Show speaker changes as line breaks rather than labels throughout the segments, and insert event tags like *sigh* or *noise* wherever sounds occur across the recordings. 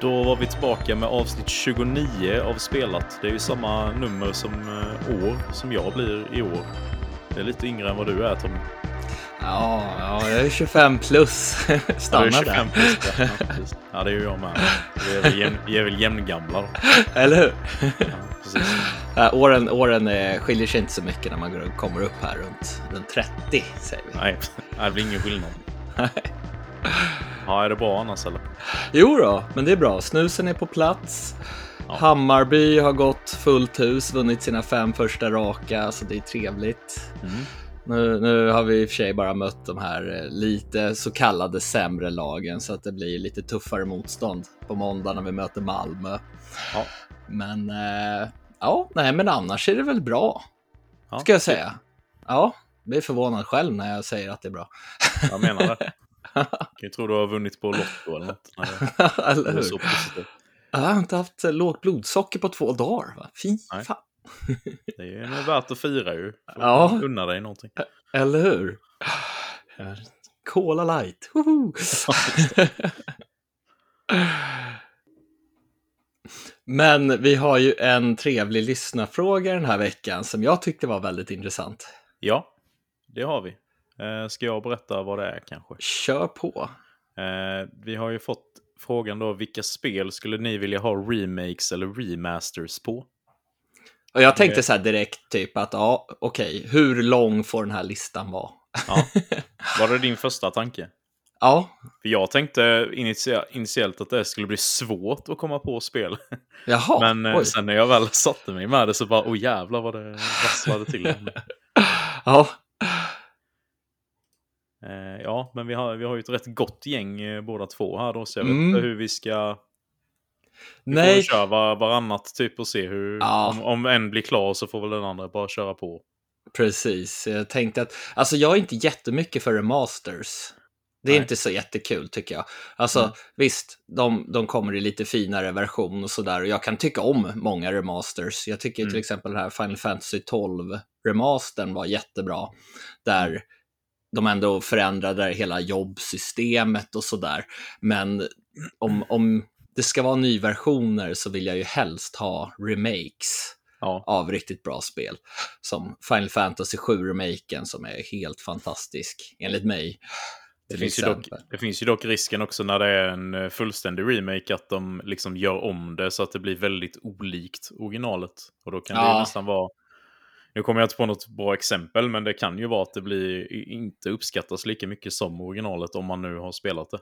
Då var vi tillbaka med avsnitt 29 av Spelat. Det är ju samma nummer som eh, år som jag blir i år. Det är lite yngre än vad du är Tommy.
Ja, ja jag är 25 plus. Stanna
ja, du är 25
där.
plus. Ja, ja, det är ju jag med. Vi är väl, jämn, vi är väl jämngamla då.
Eller hur?
Ja, precis.
Ja, åren åren eh, skiljer sig inte så mycket när man kommer upp här runt, runt 30, säger vi.
Nej, det blir ingen skillnad. Ja, är det bra annars eller?
Jo då, men det är bra. Snusen är på plats.
Ja.
Hammarby har gått fullt hus, vunnit sina fem första raka, så det är trevligt.
Mm.
Nu, nu har vi i och för sig bara mött de här eh, lite så kallade sämre lagen, så att det blir lite tuffare motstånd på måndag när vi möter Malmö.
Ja.
Men eh, ja, nej, men annars är det väl bra,
Ja.
ska jag säga. Ja, jag blir förvånad själv när jag säger att det är bra.
Jag menar det. *laughs* Jag kan ju tro du har vunnit på Lotto eller något. *laughs*
Eller hur?
så positivt.
Jag har inte haft lågt blodsocker på två dagar. Va? Fy
Nej.
fan.
Det är ju värt att fira ju. Får
Ja.
Unna dig någonting.
Eller hur? Cola light. Men vi har ju en trevlig lyssnarfråga den här veckan som jag tyckte var väldigt intressant.
Ja, det har vi. Eh, ska jag berätta vad det är kanske?
Kör på.
Eh, vi har ju fått frågan då, vilka spel skulle ni vilja ha remakes eller remasters på?
Och jag tänkte
Det-
så här direkt typ att ja, okej, hur lång får den här listan vara?
Ja. Var det din första tanke? *laughs*
Ja,
För jag tänkte initiellt att det skulle bli svårt att komma på spel. *laughs*
jaha.
Men eh,
oj.
sen när jag väl satte mig med det så bara, oh jävlar vad det rasslade till. *laughs*
Ja,
Eh, ja, men vi har, vi har ju ett rätt gott gäng eh, båda två här då, så jag vet
Mm.
inte hur vi ska... Vi får
nej.
väl köra var, varannat typ och se hur...
Ja.
Om, om en blir klar så får väl den andra bara köra på.
Precis, jag tänkte att, alltså jag är inte jättemycket för remasters. Det är
Nej.
inte så jättekul tycker jag. Alltså
Mm.
visst, de, de kommer i lite finare version och sådär och jag kan tycka om många remasters. Jag tycker
Mm.
till exempel den här Final Fantasy 12 remastern var jättebra. Där de ändå förändrade hela jobbsystemet och sådär. Men om, om det ska vara nyversioner så vill jag ju helst ha remakes
Ja,
av riktigt bra spel. Som Final Fantasy 7-remaken som är helt fantastisk, enligt mig.
det finns, ju dock, det finns ju dock risken också när det är en eh, fullständig remake att de liksom gör om det så att det blir väldigt olikt originalet. Och då kan det
Ja.
ju nästan vara... Nu kommer jag inte på något bra exempel, men det kan ju vara att det blir inte uppskattas lika mycket som originalet om man nu har spelat det.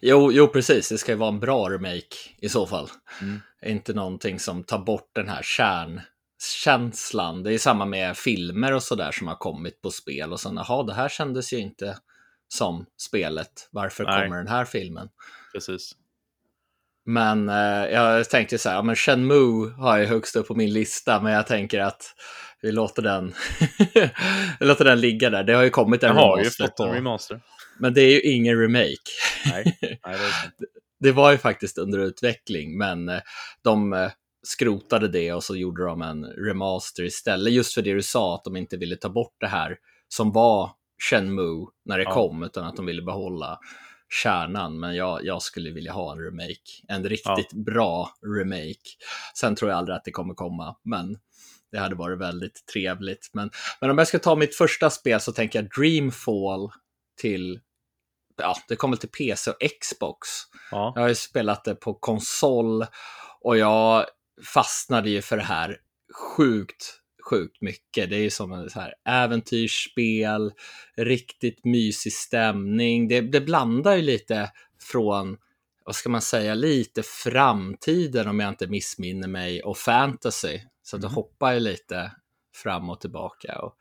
Jo, jo, precis. Det ska ju vara en bra remake i så fall.
Mm.
Inte någonting som tar bort den här kärnkänslan. Det är samma med filmer och sådär som har kommit på spel. Och sen, jaha, det här kändes ju inte som spelet. Varför
Nej.
kommer den här filmen?
Precis.
Men eh, jag tänkte så här, ja, men Shenmue har jag högst upp på min lista, men jag tänker att vi låter den, *laughs* vi låter den ligga där. Det har ju kommit en
har ju
remaster
fått en remaster.
men det är ju ingen remake.
Nej, *laughs* nej det.
Det var ju faktiskt under utveckling, men eh, de eh, skrotade det och så gjorde de en remaster istället. Just för det du sa, att de inte ville ta bort det här som var Shenmue när det
Ja.
kom, utan att de ville behålla kärnan. Men jag, jag skulle vilja ha en remake, en riktigt bra remake. Sen tror jag aldrig att det kommer komma, men det hade varit väldigt trevligt. Men, men om jag ska ta mitt första spel så tänker jag Dreamfall till, ja, det kommer till PC och Xbox.
Ja,
Jag har ju spelat det på konsol och jag fastnade ju för det här sjukt, sjukt mycket. Det är ju som en så här äventyrsspel, riktigt mysig stämning. Det, det blandar ju lite från, vad ska man säga, lite framtiden om jag inte missminner mig och fantasy. Så det
Mhm.
hoppar ju lite fram och tillbaka. Och,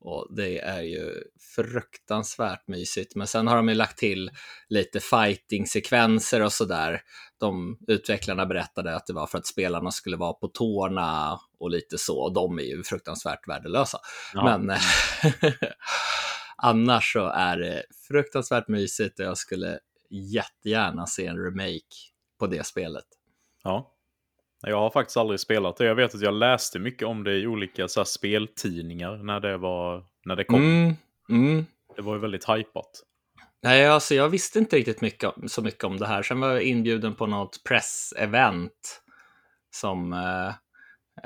och det är ju fruktansvärt mysigt. Men sen har de ju lagt till lite fighting-sekvenser och sådär. De utvecklarna berättade att det var för att spelarna skulle vara på tårna och lite så. Och de är ju fruktansvärt värdelösa.
ja.
Men *laughs* annars så är det fruktansvärt mysigt och jag skulle jättegärna se en remake på det spelet.
ja. Jag har faktiskt aldrig spelat det. Jag vet att jag läste mycket om det i olika så här, speltidningar när det, var, när det kom.
Mm, mm.
Det var ju väldigt hypat.
Nej, alltså jag visste inte riktigt mycket, så mycket om det här. Sen var jag inbjuden på något pressevent som eh,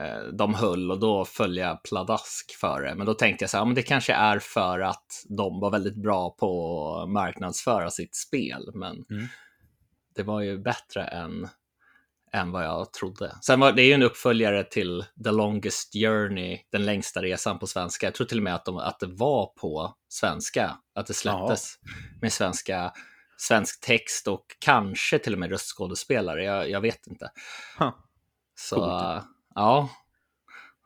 eh, de höll och då föll jag pladask för det. Men då tänkte jag så här, men det kanske är för att de var väldigt bra på att marknadsföra sitt spel. Men
Mm.
det var ju bättre än, än vad jag trodde. Sen var det är ju en uppföljare till The Longest Journey, den längsta resan på svenska. Jag tror till och med att, de, att det var på svenska, att det släpptes med svenska, svensk text och kanske till och med röstskådespelare. Jag, jag vet inte.
Huh.
Så
Coolt.
ja,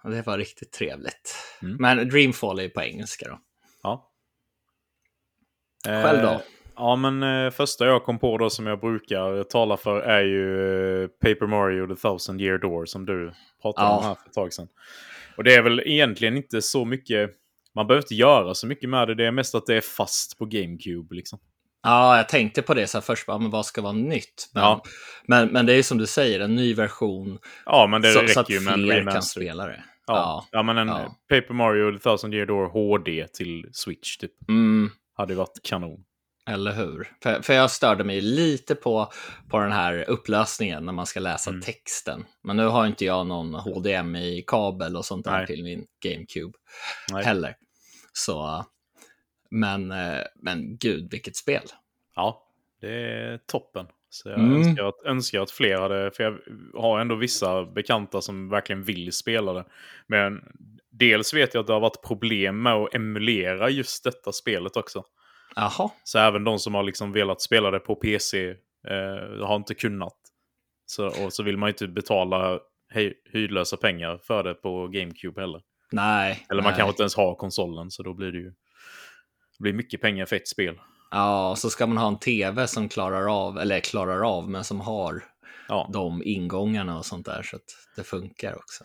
det var riktigt trevligt.
Mm.
Men Dreamfall är ju på engelska då.
Ja.
Själv då?
Ja, men eh, första jag kom på då som jag brukar tala för är ju eh, Paper Mario The Thousand Year Door som du pratade om
Ja.
här för ett tag sedan. Och det är väl egentligen inte så mycket, man behöver inte göra så mycket med det, det är mest att det är fast på GameCube liksom.
Ja, jag tänkte på det så här först, bara, men vad ska vara nytt? Men,
Ja.
men, men det är ju som du säger, en ny version
Ja, men det
så,
räcker
så att
ju med
fler kan spela det.
Ja. ja, men en
ja.
Paper Mario The Thousand Year Door HD till Switch typ.
Mm,
Hade varit kanon.
Eller hur? För, för jag störde mig lite på, på den här upplösningen när man ska läsa
Mm.
texten. Men nu har inte jag någon HDMI-kabel och sånt där
Nej.
till min GameCube
Nej.
heller. Så, men, eh, men gud, vilket spel.
Ja, det är toppen. Så jag
Mm.
önskar, att, önskar att fler hade, för jag har ändå vissa bekanta som verkligen vill spela det. Men dels vet jag att det har varit problem med att emulera just detta spelet också.
Jaha,
Så även de som har liksom velat spela det på PC eh, har inte kunnat. Så, och så vill man inte betala hyrlösa pengar för det på GameCube heller.
nej.
Eller man
nej.
kanske inte ens har konsolen, så då blir det ju det blir mycket pengar för ett spel.
Ja, så ska man ha en tv som klarar av, eller klarar av, men som har
Ja,
de ingångarna och sånt där så att det funkar också.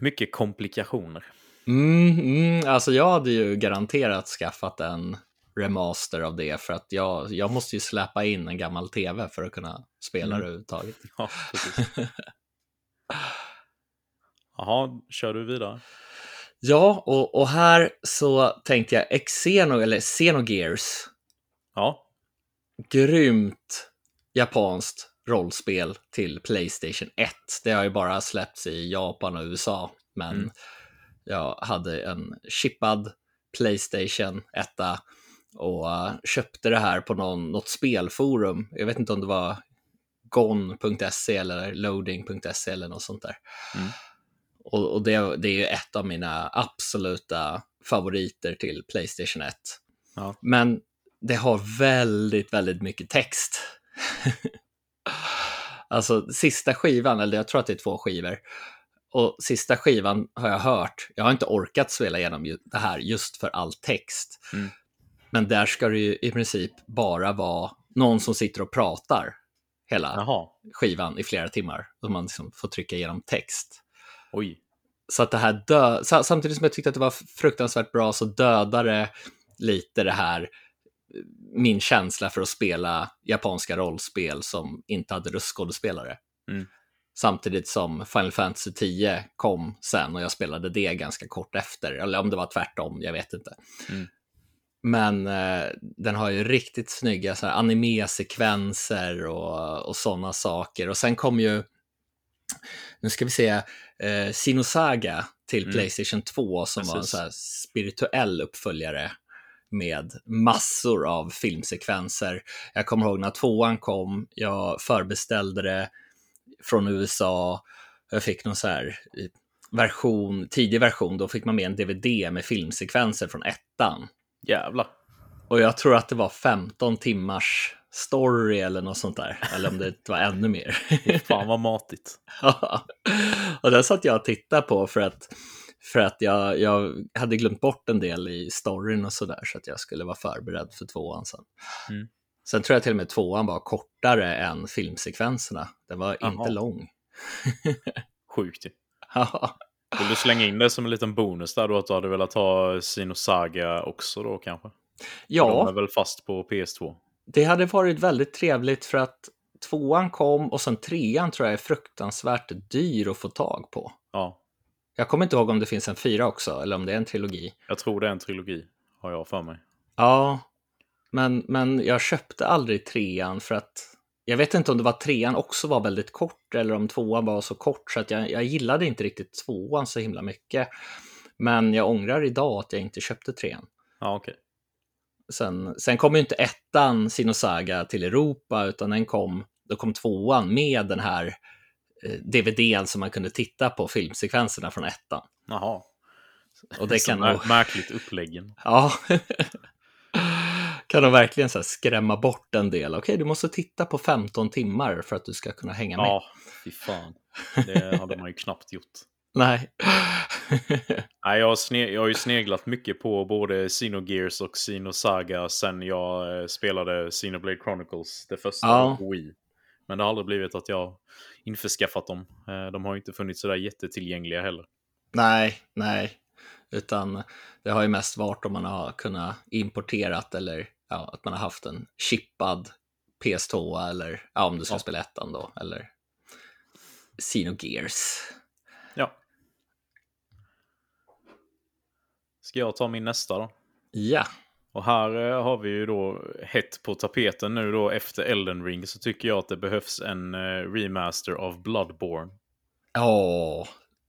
mycket komplikationer.
Mm, mm, alltså jag hade ju garanterat skaffat en remaster av det för att jag, jag måste ju släppa in en gammal tv för att kunna spela
Mm.
det överhuvudtaget. *laughs*
Ja. Jaha, kör du vidare?
Ja, och, och här så tänkte jag Xeno, eller Xenogears,
Ja,
grymt japanskt rollspel till Playstation 1. Det har ju bara släppts i Japan och USA, men
Mm.
jag hade en chippad Playstation 1 och uh, köpte det här på någon, något spelforum. Jag vet inte om det var gon.se eller loading.se eller något sånt där.
Mm.
Och, och det, det är ju ett av mina absoluta favoriter till Playstation 1.
Ja.
Men det har väldigt, väldigt mycket text. *laughs* alltså sista skivan, eller jag tror att det är två skivor. Och sista skivan har jag hört, jag har inte orkat spela igenom det här just för all text.
Mm.
Men där ska det ju i princip bara vara någon som sitter och pratar hela
jaha.
skivan i flera timmar. Och man liksom får trycka igenom text.
Oj.
Så att det här dö- sa- samtidigt som jag tyckte att det var fruktansvärt bra så dödade lite det här min känsla för att spela japanska rollspel som inte hade röstskådespelare.
Mm.
Samtidigt som Final Fantasy 10 kom sen och jag spelade det ganska kort efter. Eller om det var tvärtom, jag vet inte.
Mm.
Men eh, den har ju riktigt snygga så här, anime-sekvenser och, och sådana saker. Och sen kom ju, nu ska vi se, eh, Sinosaga till
Mm.
Playstation 2 som var en
Precis.
så här spirituell uppföljare med massor av filmsekvenser. Jag kommer ihåg när tvåan kom, jag förbeställde det från USA, jag fick någon så här eh, version, tidig version, då fick man med en DVD med filmsekvenser från ettan.
Jävlar.
Och jag tror att det var 15 timmars story eller något sånt där. Eller om det var ännu mer.
Fan vad matigt. *laughs*
och den satt jag och tittade på för att, för att jag, jag hade glömt bort en del i storyn och sådär. Så att jag skulle vara förberedd för tvåan sen.
Mm.
Sen tror jag till och med tvåan var kortare än filmsekvenserna. Den var
Jaha.
inte lång. *laughs*
Sjukt ju.
Ja.
Vill du slänga in det som en liten bonus där då att du hade velat ha Sinosaga också då kanske? De
ja,
är väl fast på PS2?
det hade varit väldigt trevligt för att tvåan kom och sen trean tror jag är fruktansvärt dyr att få tag på.
Ja,
Jag kommer inte ihåg om det finns en fyra också, eller om det är en trilogi.
jag tror det är en trilogi, har jag för mig.
Ja, Men, men jag köpte aldrig trean för att jag vet inte om det var trean också var väldigt kort eller om tvåan var så kort så att jag, jag gillade inte riktigt tvåan så himla mycket. Men jag ångrar idag att jag inte köpte trean.
Ja, okej.
Sen, sen kom ju inte ettan Sinosaga till Europa utan den kom, då kom tvåan med den här eh, DVDn som man kunde titta på filmsekvenserna från ettan.
Jaha.
Och det kan nog,
Märkligt uppläggen.
ja, *laughs* kan nog verkligen så skrämma bort en del. Okej, du måste titta på 15 timmar för att du ska kunna hänga med.
Ja, fy fan. Det hade man ju knappt gjort. *laughs*
Nej. *laughs*
Nej, jag, har sne- jag har ju sneglat mycket på både Xenogears och Xenosaga sen jag eh, spelade Xenoblade Chronicles, det första
Ja.
Wii. Men det har aldrig blivit att jag införskaffat dem. Eh, de har ju inte funnits sådär jättetillgängliga heller.
nej, nej. Utan det har ju mest varit om man har kunnat importerat eller ja, att man har haft en chippad PS2 eller ja, om du ska
Ja.
spela ettan då eller Xenogears.
Ja. Ska jag ta min nästa då?
Ja,
Och här eh, har vi ju då hett på tapeten nu då efter Elden Ring så tycker jag att det behövs en eh, remaster av Bloodborne.
åh,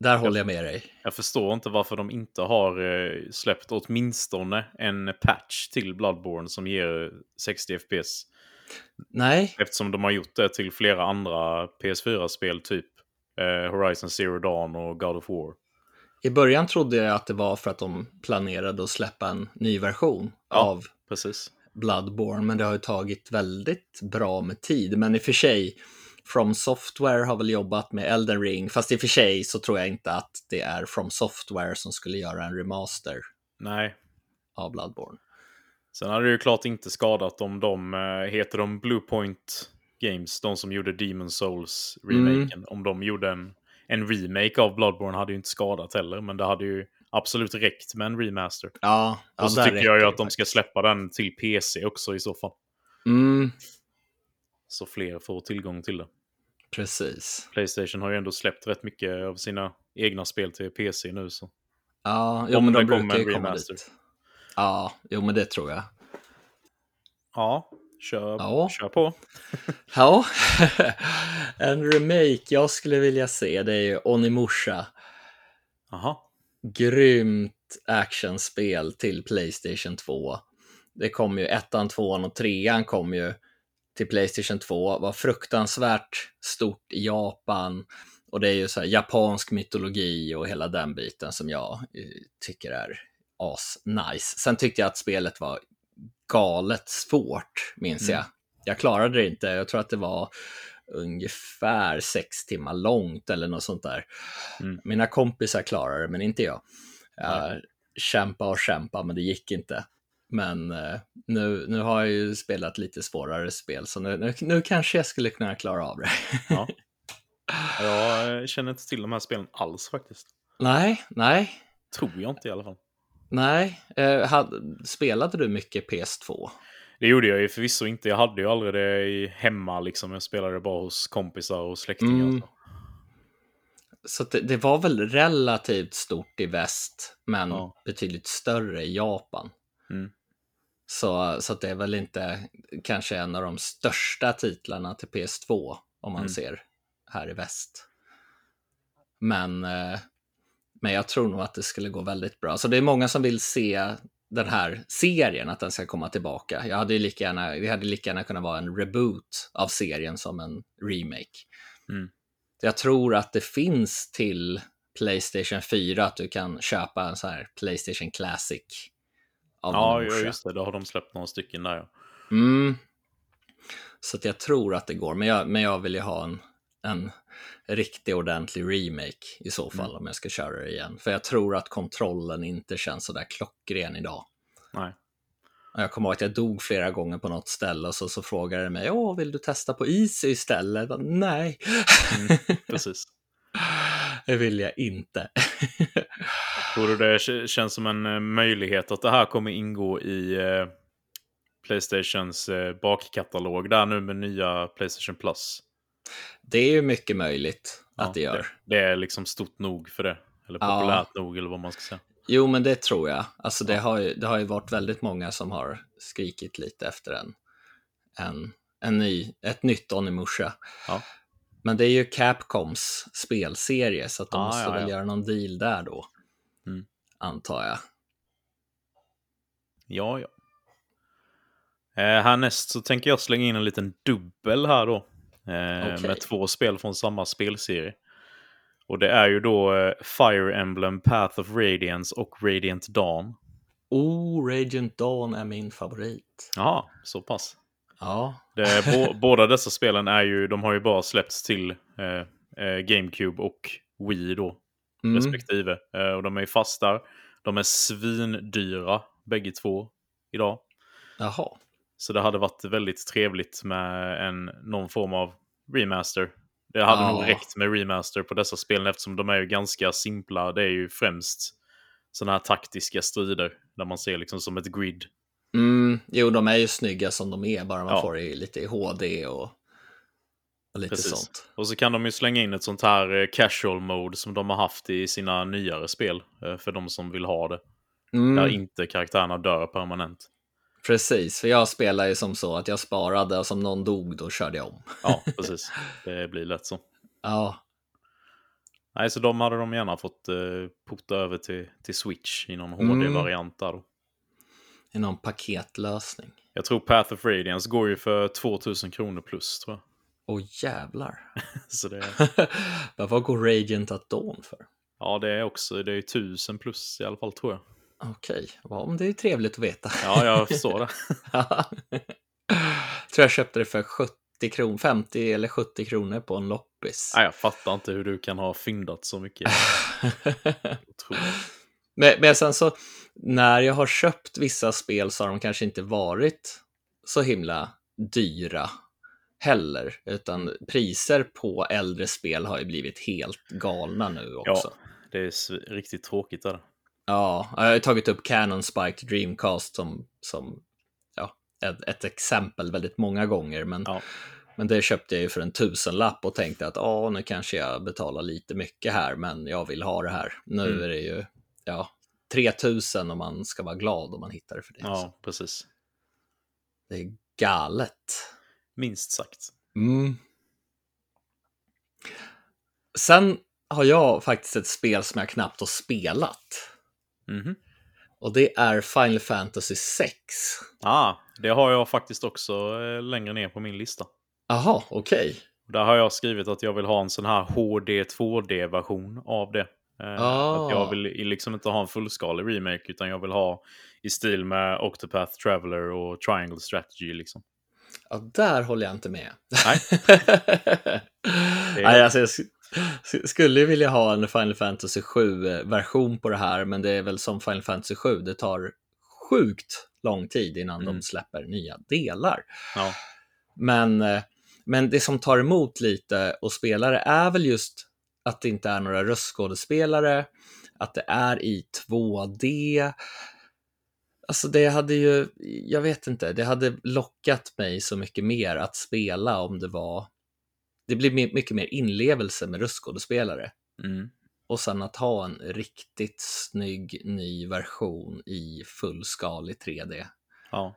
där håller jag med dig.
Jag förstår inte varför de inte har eh, släppt åtminstone en patch till Bloodborne som ger 60 FPS.
Nej,
Eftersom de har gjort det till flera andra PS4-spel, typ eh, Horizon Zero Dawn och God of War.
i början trodde jag att det var för att de planerade att släppa en ny version
Ja.
av
Precis.
Bloodborne, men det har ju tagit väldigt bra med tid. Men i och för sig, From Software har väl jobbat med Elden Ring, fast i och för sig så tror jag inte att det är From Software som skulle göra en remaster
Nej.
av Bloodborne.
Sen hade det ju klart inte skadat om de eh, heter de Bluepoint Games, de som gjorde Demon Souls remaken. Om de gjorde en, en remake av Bloodborne hade ju inte skadat heller, men det hade ju absolut räckt med en remaster.
Ja,
och så tycker jag ju att de ska släppa den till PC också i så fall.
Mm,
Så fler får tillgång till det.
precis.
Playstation har ju ändå släppt rätt mycket av sina egna spel till PC nu. Så.
Ja, jo,
Om
men de brukar ju komma dit. Ja, jo, men det tror jag.
Ja, kör,
Ja.
kör på. *laughs*
Ja, *laughs* en remake jag skulle vilja se det är ju Onimusha.
Aha.
Grymt actionspel till Playstation 2. Det kom ju ettan, tvåan och trean kom ju till Playstation 2. Var fruktansvärt stort i Japan. Och det är ju så här japansk mytologi och hela den biten som jag eh, tycker är as nice. Sen tyckte jag att spelet var galet svårt, minns
Mm.
jag. Jag klarade det inte. Jag tror att det var ungefär sex timmar långt eller något sånt där.
Mm.
Mina kompisar klarade det, men inte jag. Jag kämpa och kämpa, men det gick inte. Men eh, nu, nu har jag ju spelat lite svårare spel, så nu, nu, nu kanske jag skulle kunna klara av det.
Ja. *laughs* Jag eh, känner inte till de här spelen alls faktiskt.
nej, nej,
Tror jag inte i alla fall.
nej. Eh, hade, spelade du mycket PS2?
Det gjorde jag ju förvisso inte. Jag hade ju aldrig det hemma liksom. Jag spelade bara hos kompisar och släktingar.
Mm. Så det, det var väl relativt stort i väst, men
Ja.
betydligt större i Japan.
Mm.
Så, så det är väl inte kanske en av de största titlarna till PS2 om man
Mm.
ser här i väst. Men, eh, men jag tror nog att det skulle gå väldigt bra. Så det är många som vill se den här serien, att den ska komma tillbaka. Jag hade lika gärna, det hade lika gärna kunnat vara en reboot av serien som en remake.
Mm.
Jag tror att det finns till Playstation 4 att du kan köpa en sån här Playstation Classic.
Ja, ja, just det. Då har de släppt några stycken där. Ja.
Mm. Så att jag tror att det går, men jag, men jag vill ju ha en, en riktig ordentlig remake i så fall
Mm.
om jag ska köra det igen. För jag tror att kontrollen inte känns så där klockren idag.
Nej.
Och Jag kommer ihåg att jag dog flera gånger på något ställe och så, så frågade de mig, åh, vill du testa på Easy istället? Bara, Nej,
Mm, precis. *laughs*
det vill jag inte. *laughs*
Tror du det känns som en eh, möjlighet att det här kommer ingå i eh, Playstations eh, bakkatalog där nu med nya Playstation Plus?
Det är ju mycket möjligt
Ja,
att det gör.
Det, det är liksom stort nog för det. Eller
Ja.
populärt nog eller vad man ska säga.
Jo, men det tror jag. Alltså det har ju, det har ju varit väldigt många som har skrikit lite efter en, en, en ny, ett nytt Onimusha.
Ja.
Men det är ju Capcoms spelserie, så att de
Ah,
måste
ja,
väl
ja.
göra någon deal där då.
Mm.
Antar jag.
Ja, ja. Eh, härnäst så tänker jag slänga in en liten dubbel här då. Eh,
Okej.
Med två spel från samma spelserie. Och det är ju då eh, Fire Emblem Path of Radiance och Radiant Dawn.
Oh, Radiant Dawn är min favorit.
Jaha, så pass.
Ja,
Det bå- *laughs* båda dessa spelen är ju, de har ju bara släppts till eh, eh, GameCube och Wii då,
mm.
respektive. Eh, och de är ju fast där. De är svindyra, bägge två, idag.
jaha.
Så det hade varit väldigt trevligt med en, någon form av remaster. Det hade
Ja.
nog räckt med remaster på dessa spelen eftersom de är ju ganska simpla. Det är ju främst sådana här taktiska strider där man ser liksom som ett grid.
Mm, jo, de är ju snygga som de är, bara man
Ja.
får det lite i HD och, och lite
Precis.
sånt.
Och så kan de ju slänga in ett sånt här eh, casual mode som de har haft i sina nyare spel. eh, För de som vill ha det.
Mm,
Där inte karaktärerna dör permanent.
Precis, för jag spelar ju som så att jag sparade och som någon dog, då körde jag om.
Ja, *laughs* precis. Det blir lätt så.
Ja,
Nej, så de hade de gärna fått eh, porta över till, till Switch i någon
Mm.
HD-variant där då.
I någon paketlösning.
Jag tror Path of Radiance går ju för 2000 kronor plus tror jag.
Åh jävlar. *laughs*
Så det, *laughs*
Men vad går Radiant at Dawn för?
ja, det är också, det är ju 1000 plus i alla fall tror jag.
Okej, ja, men det är ju trevligt att veta.
Ja, jag *laughs* förstår det.
tror jag köpte det för 70 kronor, 50 eller 70 kronor på en loppis.
Nej, jag fattar inte hur du kan ha fyndat så mycket. Otroligt.
Men, men sen så, när jag har köpt vissa spel så har de kanske inte varit så himla dyra heller, utan priser på äldre spel har ju blivit helt galna nu också.
Ja, det är riktigt tråkigt där.
Ja, jag har tagit upp Canon Spike Dreamcast som, som ja, ett, ett exempel väldigt många gånger, men,
Ja.
men det köpte jag ju för en tusenlapp och tänkte att ja, nu kanske jag betalar lite mycket här, men jag vill ha det här. Nu
Mm.
är det ju ja, 3000 om man ska vara glad om man hittar det för det.
Ja, precis.
Det är galet.
Minst sagt.
Mm. Sen har jag faktiskt ett spel som jag knappt har spelat.
Mhm.
Och det är Final Fantasy 6.
Ah, det har jag faktiskt också eh, längre ner på min lista.
Jaha, okej.
Där har jag skrivit att jag vill ha en sån här HD 2D-version av det.
Ah.
Att jag vill i- liksom inte ha en fullskalig remake utan jag vill ha i stil med Octopath Traveler och Triangle Strategy liksom.
Ja, där håller jag inte med.
Nej. *laughs*
Nej, alltså jag sk- sk- skulle vilja ha en Final Fantasy 7-version på det här, men det är väl som Final Fantasy 7, det tar sjukt lång tid innan
Mm.
de släpper nya delar.
Ja,
Men, eh, men det som tar emot lite och spelare är väl just att det inte är några röstskådespelare, att det är i 2D. Alltså det hade ju, jag vet inte, det hade lockat mig så mycket mer att spela om det var, det blir my- mycket mer inlevelse med röstskådespelare.
mm.
Och sen att ha en riktigt snygg ny version i fullskalig 3D.
ja.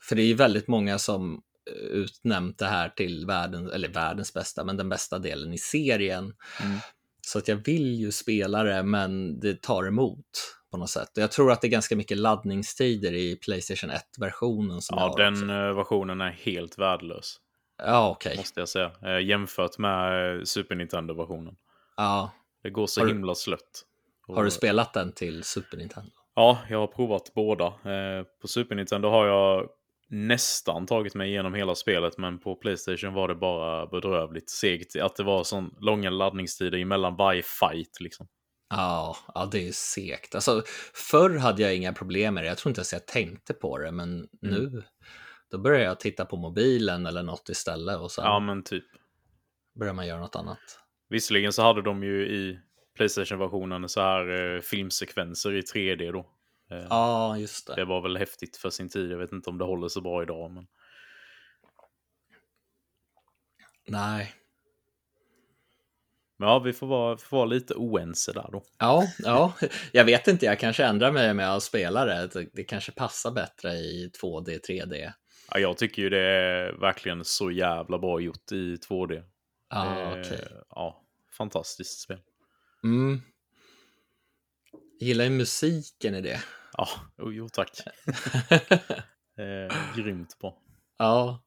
För det är ju väldigt många som utnämnt det här till världen, eller världens bästa, men den bästa delen i serien.
Mm.
Så att jag vill ju spela det, men det tar emot på något sätt. Jag tror att det är ganska mycket laddningstider i Playstation 1-versionen som jag
ja den
också.
eh, versionen är helt värdelös.
Ja, okej.
Måste jag säga. Eh, jämfört med eh, Super Nintendo-versionen.
Ja.
Det går så
Har
himla slött.
Har du spelat den till Super Nintendo?
Ja, jag har provat båda. På Super Nintendo har jag nästan tagit mig igenom hela spelet, men på Playstation var det bara bedrövligt segt. Att det var sån långa laddningstider emellan varje fight liksom.
Ja, ja, det är segt. Alltså, förr hade jag inga problem med det. Jag tror inte ens jag tänkte på det, men
Mm.
nu då börjar jag titta på mobilen eller något istället och sen
Ja, men typ.
börjar man göra något annat.
Visserligen så hade de ju i Playstation-versionen så här eh, filmsekvenser i 3D då. Eh,
Ja, just det.
Det var väl häftigt för sin tid. Jag vet inte om det håller så bra idag. Men...
Nej.
Men ja, vi får vara, får vara lite oense där då.
Ja, ja, jag vet inte, jag kanske ändrar mig med att spela det. Det- Det kanske passar bättre i 2D, 3D.
Ja, jag tycker ju det är verkligen så jävla bra gjort i 2D.
Ja,
Eh,
okej.
Ja, fantastiskt spel.
Mm. Jag gillar ju musiken i det.
Ja, jo tack. *laughs* eh, grymt bra.
ja,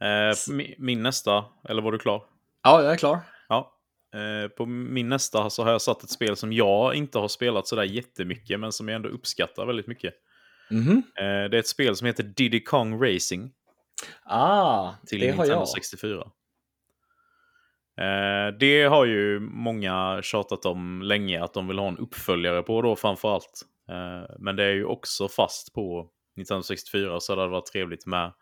Eh, mi- min nästa, eller var du klar?
ja, jag är klar.
Ja. Eh, på min nästa så har jag satt ett spel som jag inte har spelat sådär jättemycket, men som jag ändå uppskattar väldigt mycket.
Mhm.
Eh, det är ett spel som heter Diddy Kong Racing
Ah,
till
det har
Nintendo
jag.
64. Eh, det har ju många tjatat om länge att de vill ha en uppföljare på då framförallt. Eh, men det är ju också fast på Nintendo 64 så det hade varit trevligt med.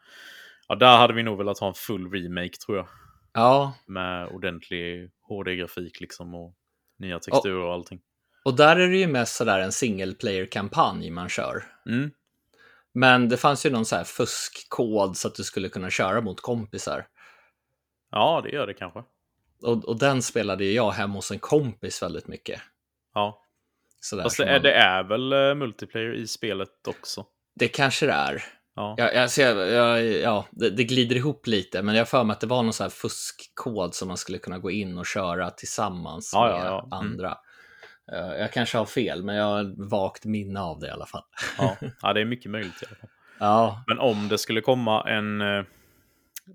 Ja, där hade vi nog velat ha en full remake tror jag.
Ja,
Med ordentlig HD-grafik liksom och nya texturer och allting.
och där är det ju mest sådär en single player-kampanj man kör.
Mm.
Men det fanns ju någon så här fuskkod så att du skulle kunna köra mot kompisar.
Ja, det gör det kanske.
Och, och den spelade jag hemma hos en kompis väldigt mycket.
Ja.
Sådär,
Fast det är,
man-
det är väl eh, multiplayer i spelet också?
det kanske det är.
Ja.
Ja, alltså jag, jag, ja det, det glider ihop lite, men jag för mig att det var någon sån här fuskkod som man skulle kunna gå in och köra tillsammans
Ja,
med
ja, ja. Mm.
andra. Eh, Jag kanske har fel, men jag har vagt minne av det i alla fall.
Ja. *laughs* ja, det är mycket möjligt i alla fall.
Ja,
Men om det skulle komma en eh,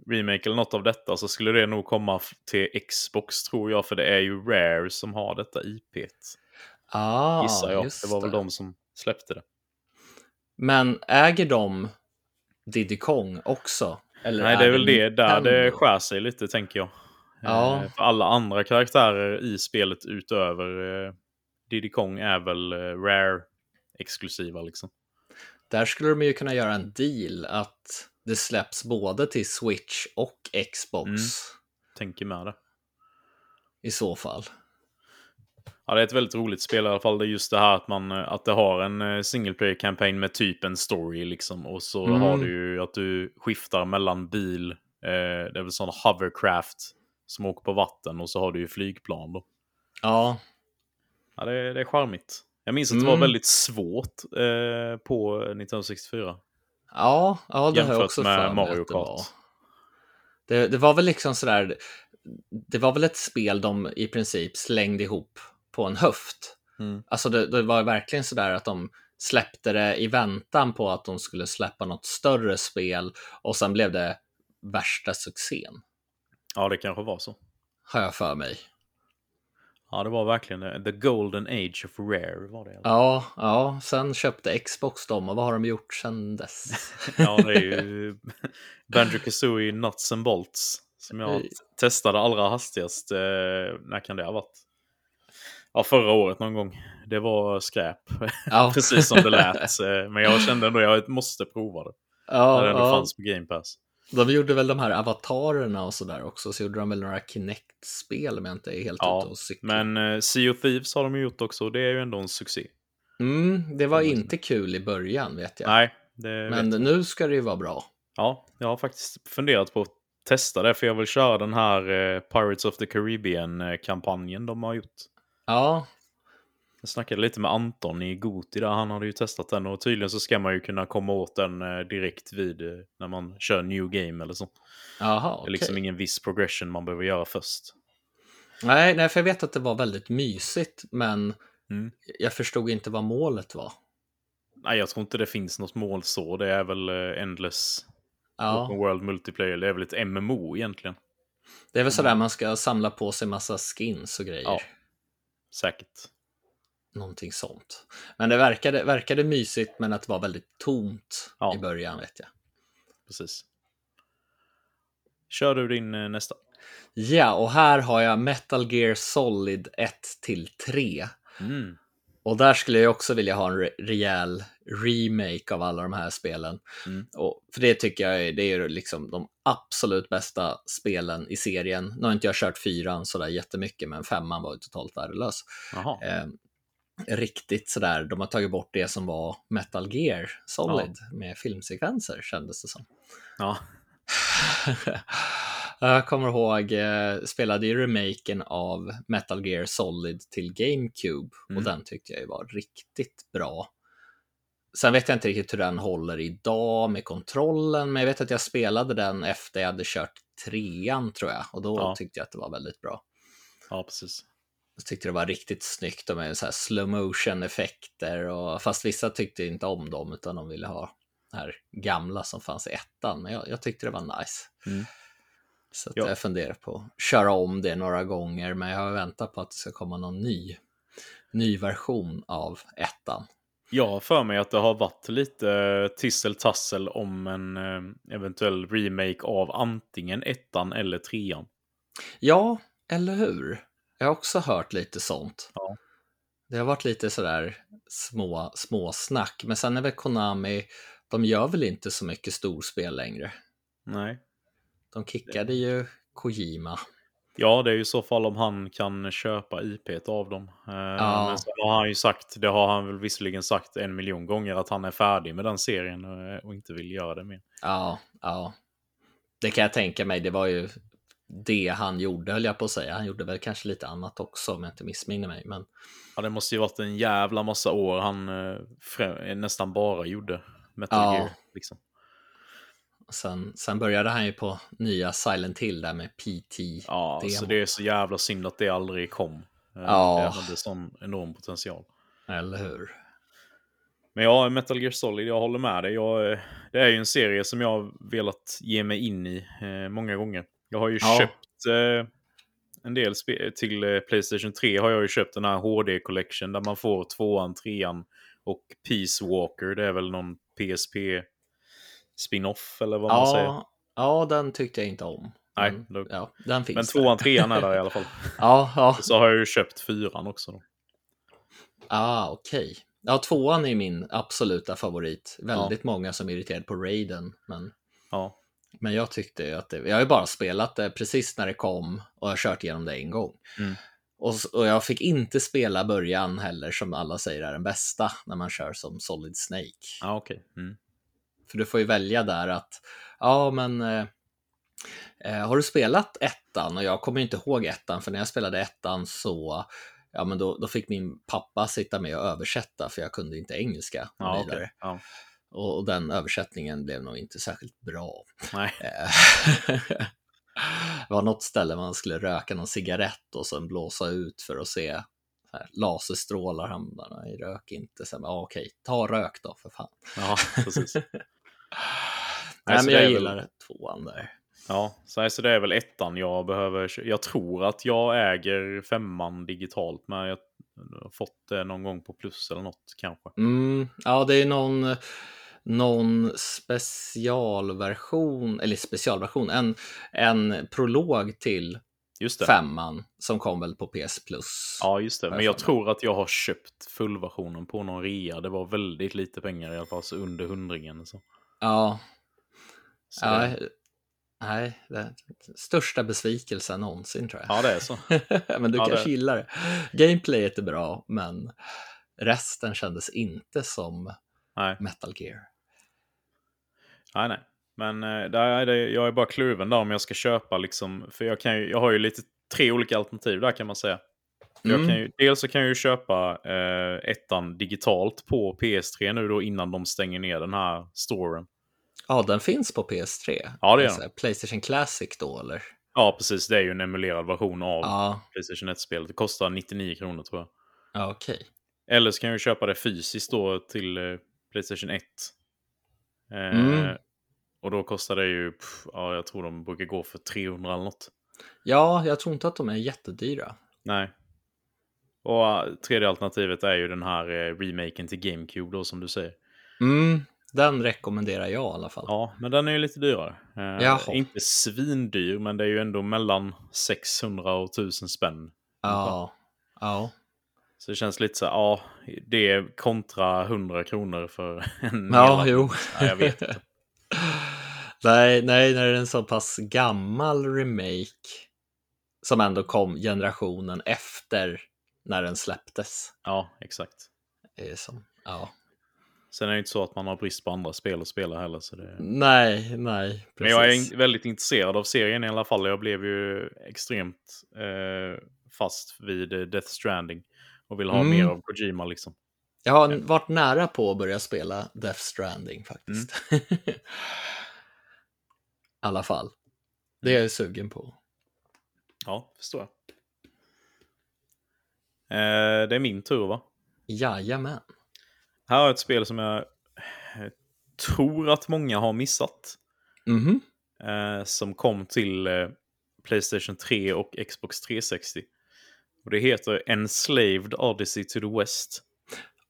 remake eller något av detta så skulle det nog komma till Xbox tror jag. För det är ju Rare som har detta IP.
ah,
Gissar jag. Det var väl de som släppte det.
Men äger de Diddy Kong också? Eller
Nej, det är väl det där det skär sig lite tänker jag.
Ja.
Eh, för alla andra karaktärer i spelet utöver eh, Diddy Kong är väl eh, Rare exklusiva liksom.
Där skulle de ju kunna göra en deal att det släpps både till Switch och Xbox
Mm. Tänker med det.
i så fall.
Ja, det är ett väldigt roligt spel i alla fall. Det är just det här att, man, eh, att det har en eh, single player campaign med typ en story liksom. Och så
Mm.
har du ju att du skiftar mellan bil, eh, det är väl sådana hovercraft som åker på vatten och så har du ju flygplan då.
Ja,
Ja, det, är- det är charmigt. Jag minns att det
Mm.
var väldigt svårt eh, på 1964.
Ja, ja det har jag också
med Mario Kart.
var. Det, det var väl liksom sådär, det var väl ett spel de i princip slängde ihop på en höft.
Mm.
Alltså det, det var verkligen sådär att de släppte det i väntan på att de skulle släppa något större spel och sen blev det värsta succén,
Ja, det kanske var så.
har jag för mig.
Ja, det var verkligen eh, the golden age of rare var det.
Ja, ja, sen köpte Xbox dem och vad har de gjort sen dess? *laughs*
Ja, det är ju *laughs* Banjo Kazooie Nuts and Bolts som jag testade allra hastigast. Eh, när kan det ha varit? Ja, förra året någon gång. Det var skräp, *laughs*
Ja,
precis som det lät. Eh, Men jag kände ändå att jag måste prova det.
ja,
när det ändå
ja.
fanns på Game Pass.
De gjorde väl de här avatarerna och sådär också, så gjorde de väl några Kinect-spel om jag inte är helt
Ja,
ute och cyklar.
Men eh, Sea of Thieves har de gjort också och det är ju ändå en succé.
Mm, det var inte kul i början vet jag.
Nej, det
Men
vet
nu ska det ju vara bra.
Ja, jag har faktiskt funderat på att testa det, för jag vill köra den här eh, Pirates of the Caribbean-kampanjen de har gjort.
Ja,
Jag snackade lite med Anton i Goti där, han hade ju testat den och tydligen så ska man ju kunna komma åt den eh, direkt vid eh, när man kör New Game eller så.
jaha,
Det är liksom ingen viss progression man behöver göra först.
Nej, nej, för jag vet att det var väldigt mysigt, men
Mm.
jag förstod inte vad målet var.
Nej, jag tror inte det finns något mål så. Det är väl eh, Endless
Ja,
Open World Multiplayer. Det är väl ett MMO egentligen.
det är väl sådär man ska samla på sig massa skins och grejer.
Ja. Säkert.
Någonting sånt. Men det verkade, verkade mysigt, men att det var väldigt tomt
Ja.
i början vet jag.
Precis. Kör du din eh, nästa?
Ja, och här har jag Metal Gear Solid 1 till 3.
Mm.
Och där skulle jag också vilja ha en re- rejäl remake av alla de här spelen.
Mm.
Och för det tycker jag är, det är liksom de absolut bästa spelen i serien. Nu har inte jag kört fyran sådär jättemycket, men femman var ju totalt värdelös. Eh, riktigt sådär, de har tagit bort det som var Metal Gear Solid med filmsekvenser kändes det som.
Ja. *sighs*
Jag kommer ihåg, eh, spelade ju remaken av Metal Gear Solid till GameCube
Mm.
och den tyckte jag ju var riktigt bra. Sen vet jag inte riktigt hur den håller idag med kontrollen, men jag vet att jag spelade den efter jag hade kört trean tror jag och då
Ja.
tyckte jag att det var väldigt bra.
Ja, precis.
Jag tyckte det var riktigt snyggt och med så här slow motion effekter och fast vissa tyckte inte om dem utan de ville ha det här gamla som fanns i ettan. Men jag, jag tyckte det var nice.
Mm.
Så
Ja.
jag funderar på att köra om det några gånger, men jag har väntat på att det ska komma någon ny, ny version av ettan.
Jag har för mig att det har varit lite tissel-tassel om en eh, eventuell remake av antingen ettan eller trean.
Ja, eller hur? Jag har också hört lite sånt.
Ja.
Det har varit lite sådär små, små snack, men sen är väl Konami, de gör väl inte så mycket storspel längre.
Nej.
De kickade ju Kojima.
Ja, det är ju i så fall om han kan köpa IP av dem. Eh, Men så har han ju sagt, det har han väl visserligen sagt en miljon gånger, att han är färdig med den serien eh, och inte vill göra det mer.
Ja, ja. Det kan jag tänka mig. Det var ju det han gjorde, höll jag på att säga. Han gjorde väl kanske lite annat också, om jag inte missminner mig. Men
Ja, det måste ju varit en jävla massa år han eh, nästan bara gjorde Metal
Ja.
Gear. Liksom.
sen, sen började han ju på nya Silent Hill där med PT.
Ja,
Demo.
så det är så jävla synd att det aldrig kom. Eh,
Ja.
Det hade sån enorm potential.
Eller hur?
Men ja, Metal Gear Solid, jag håller med dig. Jag, eh, det är ju en serie som jag har velat ge mig in i eh, många gånger. Jag har ju
Ja.
köpt eh, en del spe- till eh, Playstation 3 har jag ju köpt den här HD Collection där man får tvåan, trean och Peace Walker. Det är väl någon PSP spin-off eller vad man säger.
Ja, ja, den tyckte jag inte om.
Nej,
Men,
då-
ja, den finns
Men
där.
tvåan, trean är där i *laughs* alla fall.
Ja, ja.
Så har jag ju köpt fyran också. Då.
Ah, okej. Ja, tvåan är min absoluta favorit. Väldigt många som är irriterade på Raiden, men,
Ja,
men jag tyckte ju att det, jag har ju bara spelat det precis när det kom och jag har kört igenom det en gång.
Mm.
Och, och jag fick inte spela början heller, som alla säger är den bästa, när man kör som Solid Snake.
ja okej. Mm.
För du får ju välja där att, ja men, eh, eh, har du spelat ettan? Och jag kommer ju inte ihåg ettan, för när jag spelade ettan så, ja men då, då fick min pappa sitta med och översätta, för jag kunde inte engelska
Ja, okej. Ja.
Och, och den översättningen blev nog inte särskilt bra.
Nej.
Eh, *laughs* det var något ställe man skulle röka någon cigarett och sen blåsa ut för att se här, laserstrålar. Bara, nej, rök inte. Sen, ah, okej, ta rök då för fan.
Ja, precis. *laughs*
Nej,
så
men
det
jag
är
gillar
väl-
tvåan där.
Ja, så, så det är väl ettan jag behöver. Jag tror att jag äger femman digitalt, men jag har fått det någon gång på plus eller något kanske.
Mm, ja, det är någon, någon specialversion, eller specialversion, en, en prolog till femman som kom väl på PS Plus.
Ja, just det. Men
jag
tror att jag har köpt fullversionen på någon rea. Det var väldigt lite pengar i alla fall, så under hundringen. Så.
ja,
Så
ja nej, det största besvikelsen någonsin tror jag.
ja, det är så. *laughs*
men du
Ja,
kanske
det-
gillar det. Gameplayet är bra, men resten kändes inte som
Nej,
Metal Gear.
Nej. nej. Men eh, där är det, jag är bara kluven där om jag ska köpa liksom. För jag, kan ju, jag har ju lite tre olika alternativ där kan man säga.
Mm.
Jag kan ju, dels så kan jag ju köpa eh, ettan digitalt på PS3 nu då innan de stänger ner den här storen.
Ja, den finns på PS3.
Ja, det gör
Alltså, Playstation Classic då, eller?
Ja, precis. Det är ju en emulerad version av
Ja,
Playstation 1-spelet. Det kostar 99 kronor tror jag.
ja okej.
Eller så kan jag ju köpa det fysiskt då till eh, Playstation 1. Eh,
Mm.
Och då kostar det ju, pff, ja jag tror de brukar gå för 300 eller något.
Ja, jag tror inte att de är jättedyra.
Nej. Och eh, tredje alternativet är ju den här eh, remaken till GameCube då som du säger.
Mm, den rekommenderar jag i alla fall.
Ja, men den är ju lite dyrare. Eh,
Jaha.
inte svindyr, men det är ju ändå mellan 600 och 1000 spänn.
Ja, ja.
Så det känns lite så ja, det är kontra 100 kronor för *laughs* en
Ja,
hela-
jo.
Ja, jag vet inte. *laughs*
nej, nej, när det är en så pass gammal remake som ändå kom generationen efter när den släpptes.
Ja, exakt.
Det är som, ja.
Sen är det inte så att man har brist på andra spel att spela heller. Så det...
Nej, nej. Precis.
Men jag är väldigt intresserad av serien i alla fall. Jag blev ju extremt eh, fast vid Death Stranding. Och vill ha
Mm.
mer av Kojima liksom.
Jag har varit nära på att börja spela Death Stranding faktiskt. *laughs* I alla fall. Det är jag sugen på.
Ja, förstår jag. Eh, det är min tur va?
Jajamän.
Här har jag ett spel som jag eh, tror att många har missat.
Mhm.
Eh, som kom till eh, Playstation 3 och Xbox 360. Och det heter Enslaved Odyssey to the West.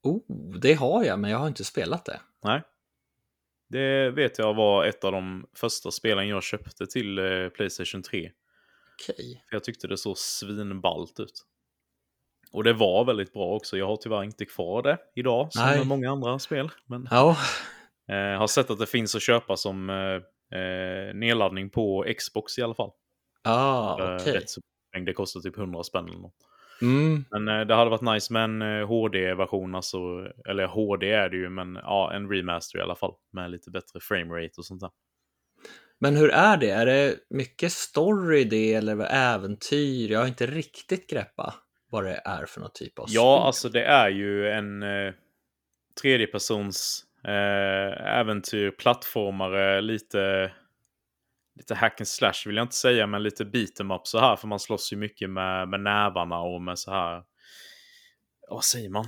Oh, det har jag, men jag har inte spelat det.
Nej. Det vet jag var ett av de första spelen jag köpte till eh, Playstation 3.
Okej.
För jag tyckte det såg svinballt ut. Och det var väldigt bra också. Jag har tyvärr inte kvar det idag som
Nej.
många andra spel. Men
Ja,
eh, har sett att det finns att köpa som eh, nedladdning på Xbox i alla fall.
ah, okej.
rätt så mycket. Det kostar typ 100 spänn eller något.
Mm,
Men eh, det hade varit nice med en eh, HD-version, alltså, eller HD är det ju, men ja, en remaster i alla fall. Med lite bättre framerate och sånt där.
Men hur är det? Är det mycket story i det eller äventyr? Jag har inte riktigt greppa vad det är för någon typ av
Ja,
spel.
alltså det är ju en eh, tredjepersons eh, äventyr, plattformare, lite, lite hack and slash vill jag inte säga, men lite beat em up så här, för man slåss ju mycket med, med nävarna och med så här, vad säger man?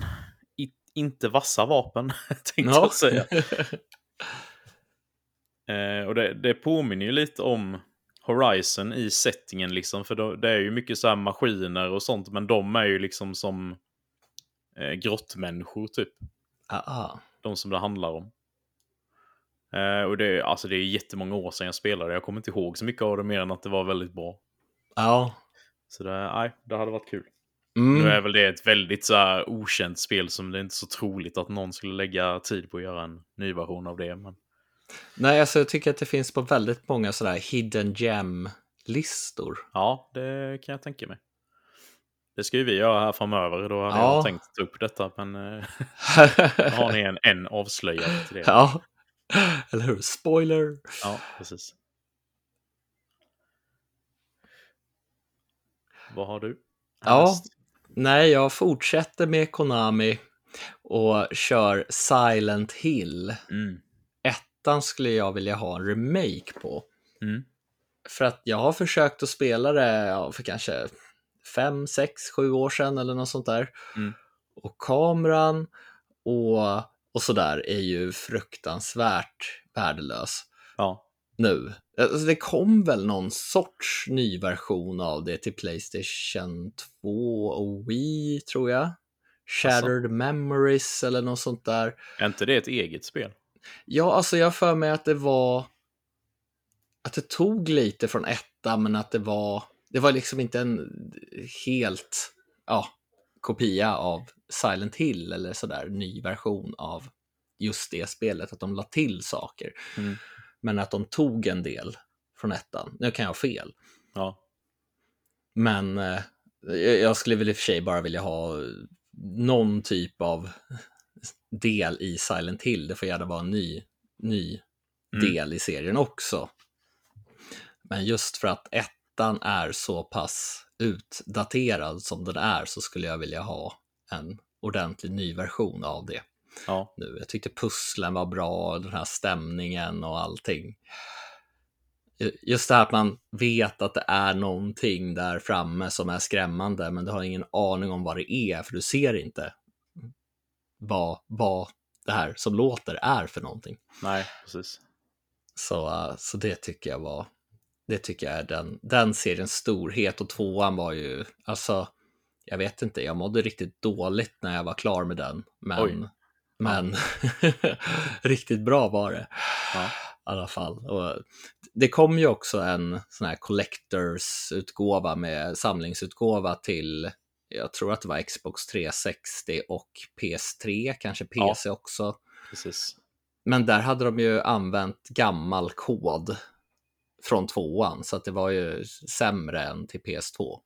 I, inte vassa vapen, *laughs* tänkte
Ja.
jag säga. *laughs* Eh, och det, det påminner ju lite om Horizon i settingen liksom. För då, det är ju mycket så här maskiner och sånt. Men de är ju liksom som eh, grottmänniskor typ.
ah, ah.
De som det handlar om. Eh, och det, är- alltså, det är jättemånga år sedan jag spelade. Jag kommer inte ihåg så mycket av det mer än att det var väldigt bra.
Ja.
Så det, nej, det hade varit kul.
Mm.
Nu är väl det ett väldigt så här, okänt spel som det är inte så troligt att någon skulle lägga tid på att göra en ny version av det. Men...
Nej, alltså jag tycker att det finns på väldigt många sådär hidden gem-listor.
Ja, det kan jag tänka mig. Det ska ju vi göra här framöver. Då hade
Ja.
jag tänkt ta upp detta. Men eh, *laughs* har ni en, en avslöjad till det.
ja, *gasps* eller hur? Spoiler!
Ja, precis. Vad har du?
Ja.
härnäst?
Nej, jag fortsätter med Konami och kör Silent Hill.
Mm.
Ettan skulle jag vilja ha en remake på.
Mm.
För att jag har försökt att spela det ja, för kanske fem, sex, sju år sedan eller något sånt där.
Mm.
Och kameran och, och sådär är ju fruktansvärt värdelös
Ja.
nu. Alltså det kom väl någon sorts ny version av det till Playstation 2 och Wii tror jag. Shattered Memories eller något sånt där.
Är inte det ett eget spel?
Ja, alltså jag för mig att det var att det tog lite från ettan, men att det var det var liksom inte en helt ja, kopia av Silent Hill eller sådär ny version av just det spelet, att de la till saker.
Mm.
Men att de tog en del från ettan. Nu kan jag ha fel,
Ja.
men eh, jag skulle väl i och för sig bara vilja ha någon typ av del i Silent Hill. Det får gärna vara en ny, ny
Mm.
del i serien också. Men just för att ettan är så pass utdaterad som den är så skulle jag vilja ha en ordentlig ny version av det
Ja.
nu. Jag tyckte pusslen var bra, den här stämningen och allting. Just det här att man vet att det är någonting där framme som är skrämmande, men du har ingen aning om vad det är, för du ser inte vad, vad det här som låter är för någonting.
Nej, precis.
Så, så det tycker jag var, det tycker jag är den, den seriens storhet och tvåan var ju, alltså, jag vet inte, jag mådde riktigt dåligt när jag var klar med den,
Oj.
men, men *laughs* riktigt bra var det
Ja.
i alla fall. Och det kom ju också en sån här collectors-utgåva med samlingsutgåva till, jag tror att det var Xbox 360 och PS3, kanske PC också.
Precis.
Men där hade de ju använt gammal kod från tvåan, så att det var ju sämre än till PS2.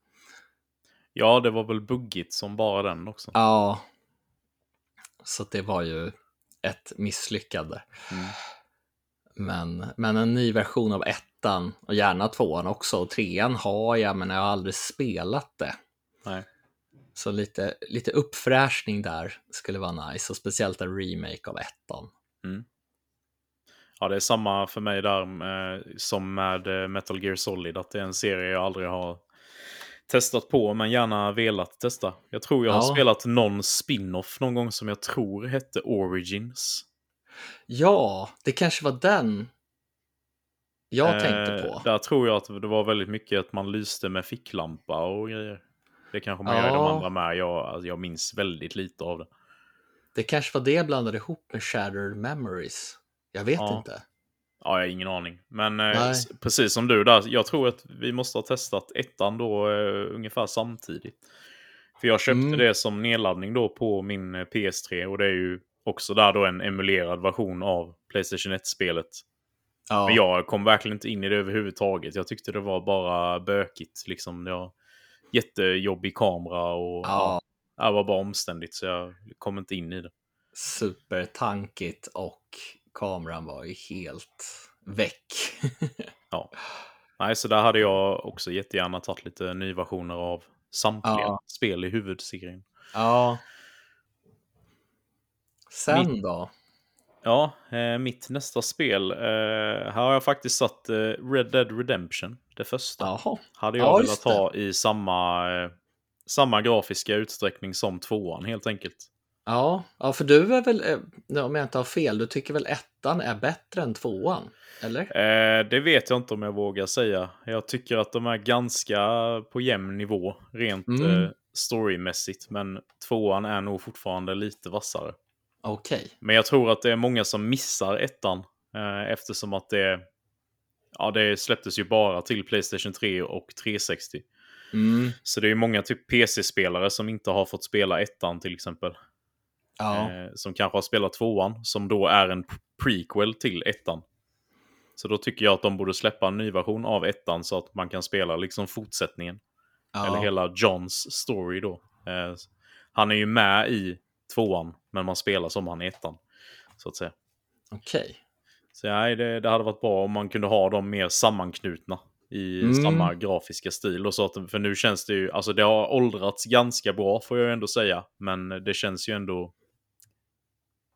Ja, det var väl buggigt som bara den också.
Ja, så det var ju ett misslyckande.
Mm.
Men, men en ny version av ettan och gärna tvåan också. Och trean har jag, men jag har aldrig spelat det.
Nej.
Så lite, lite uppfräschning där skulle vara nice. Och speciellt en remake av ettan.
Ja, det är samma för mig där eh, som med eh, Metal Gear Solid. Att det är en serie jag aldrig har testat på, men gärna velat testa. Jag tror jag har
Ja.
spelat någon spin-off någon gång som jag tror hette Origins.
Ja, det kanske var den jag tänkte
Eh,
på.
Där tror jag att det var väldigt mycket att man lyste med ficklampa och grejer. Det kanske man gör i de
Ja.
andra med. Jag, alltså, jag minns väldigt lite av det.
Det kanske var det jag blandade ihop med Shattered Memories. Jag vet
Ja.
inte.
Ja, jag har ingen aning. Men eh, precis som du där, jag tror att vi måste ha testat ettan då eh, ungefär samtidigt. För jag köpte
Mm.
det som nedladdning då på min eh, PS3 och det är ju också där då en emulerad version av Playstation 1-spelet.
Ja.
Men jag kom verkligen inte in i det överhuvudtaget. Jag tyckte det var bara bökigt. Liksom. Det var jättejobbig kamera och
ja,
ja, det var bara omständigt så jag kom inte in i det.
supertankigt och kameran var ju helt väck. *laughs*
Ja. Nej, så där hade jag också jättegärna tagit lite nyversioner av samtliga
Ja.
spel i huvudserien.
ja. Sen
Mitt-
då?
Ja, eh, mitt nästa spel. Eh, här har jag faktiskt satt eh, Red Dead Redemption, det första.
Jaha.
Hade jag
Ja,
velat ha i samma, eh, samma grafiska utsträckning som tvåan helt enkelt.
Ja, ja, för du är väl, eh, om jag inte har fel, du tycker väl ettan är bättre än tvåan? Eller?
Eh, det vet jag inte om jag vågar säga. Jag tycker att de är ganska på jämn nivå rent
Mm.
eh, storymässigt. Men tvåan är nog fortfarande lite vassare.
Okej.
Men jag tror att det är många som missar ettan. Eh, eftersom att det, ja, det släpptes ju bara till Playstation 3 och 360.
Mm.
Så det är många typ PC-spelare som inte har fått spela ettan till exempel.
Ja.
Eh, som kanske har spelat tvåan, som då är en prequel till ettan. Så då tycker jag att de borde släppa en ny version av ettan så att man kan spela liksom fortsättningen.
ja.
Eller hela Johns story då. Eh, han är ju med i tvåan, men man spelar som han i ettan. Så att säga.
Okej.
Så nej, det, det hade varit bra om man kunde ha dem mer sammanknutna i
Mm.
samma grafiska stil. Och så att, för nu känns det ju, alltså det har åldrats ganska bra får jag ändå säga. Men det känns ju ändå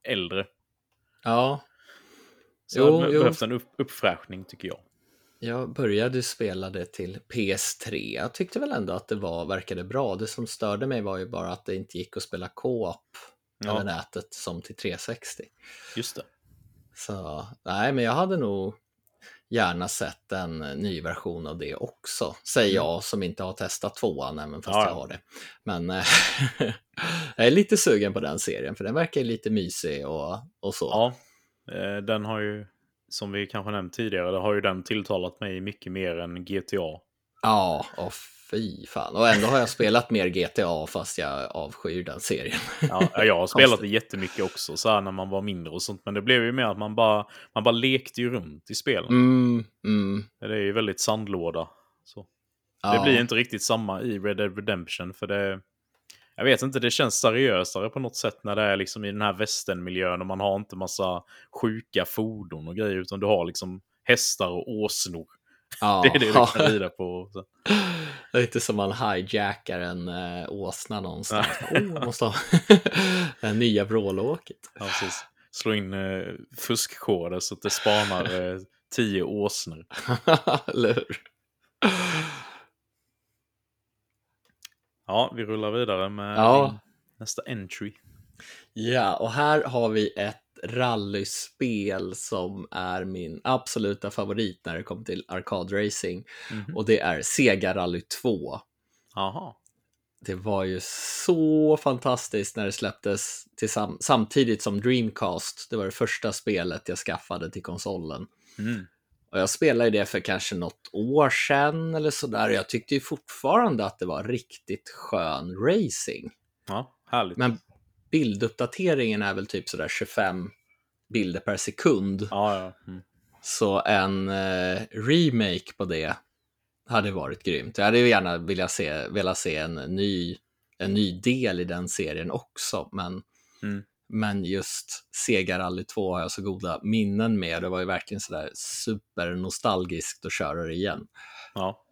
äldre.
Ja,
Så
Jo,
det
jo.
behövs en upp, uppfräschning tycker jag.
jag började spela det till PS3. Jag tyckte väl ändå att det var, verkade bra. Det som störde mig var ju bara att det inte gick att spela co-op
Ja.
över nätet som till 360.
Just det.
Så nej, men jag hade nog gärna sett en ny version av det också. Säger jag som inte har testat tvåan, även fast
Mm. Ja,
jag
ja.
har det. Men eh, *laughs* jag är lite sugen på den serien, för den verkar lite mysig och, och så.
Ja, eh, den har ju, som vi kanske nämnt tidigare, det har ju den tilltalat mig mycket mer än GTA.
Ja, och fy fan. Och ändå har jag spelat mer GTA fast jag avskyr den serien.
Ja, jag har *laughs* spelat det jättemycket också, så här när man var mindre och sånt. Men det blev ju mer att man bara, man bara lekte ju runt i spelen.
Mm, mm,
Det är ju väldigt sandlåda. Så.
ja.
Det blir inte riktigt samma i Red Dead Redemption, för det... Jag vet inte, det känns seriösare på något sätt när det är liksom i den här västernmiljön och man har inte massa sjuka fordon och grejer, utan du har liksom hästar och åsnor.
ja. *laughs*
Det är det du kan rida på. Så. *laughs*
Det är inte som man hijackar en äh, åsna någonstans. Oh, måste ha *laughs* det nya vrålåket.
Ja, precis. Slå in eh, fuskkoder så att det spanar *laughs* eh, tio åsnor. *laughs*
Eller hur?
Ja, vi rullar vidare med
Ja.
nästa entry.
Ja, och här har vi ett rallyspel som är min absoluta favorit när det kommer till arkadracing.
Mhm.
Och det är Sega Rally 2.
Jaha.
Det var ju så fantastiskt när det släpptes tillsam- samtidigt som Dreamcast. Det var det första spelet jag skaffade till konsolen.
Mm.
Och jag spelade det för kanske något år sedan eller sådär. Jag tyckte ju fortfarande att det var riktigt skön racing.
Ja, härligt.
Men bilduppdateringen är väl typ sådär 25 bilder per sekund.
Ja, ja. Mm.
Så en eh, remake på det hade varit grymt. Jag hade gärna velat se, velat se en, ny, en ny del i den serien också, men,
Mm.
Men just Sega Rally 2 har jag så goda minnen med. Det var ju verkligen sådär supernostalgiskt att köra det igen.
Ja.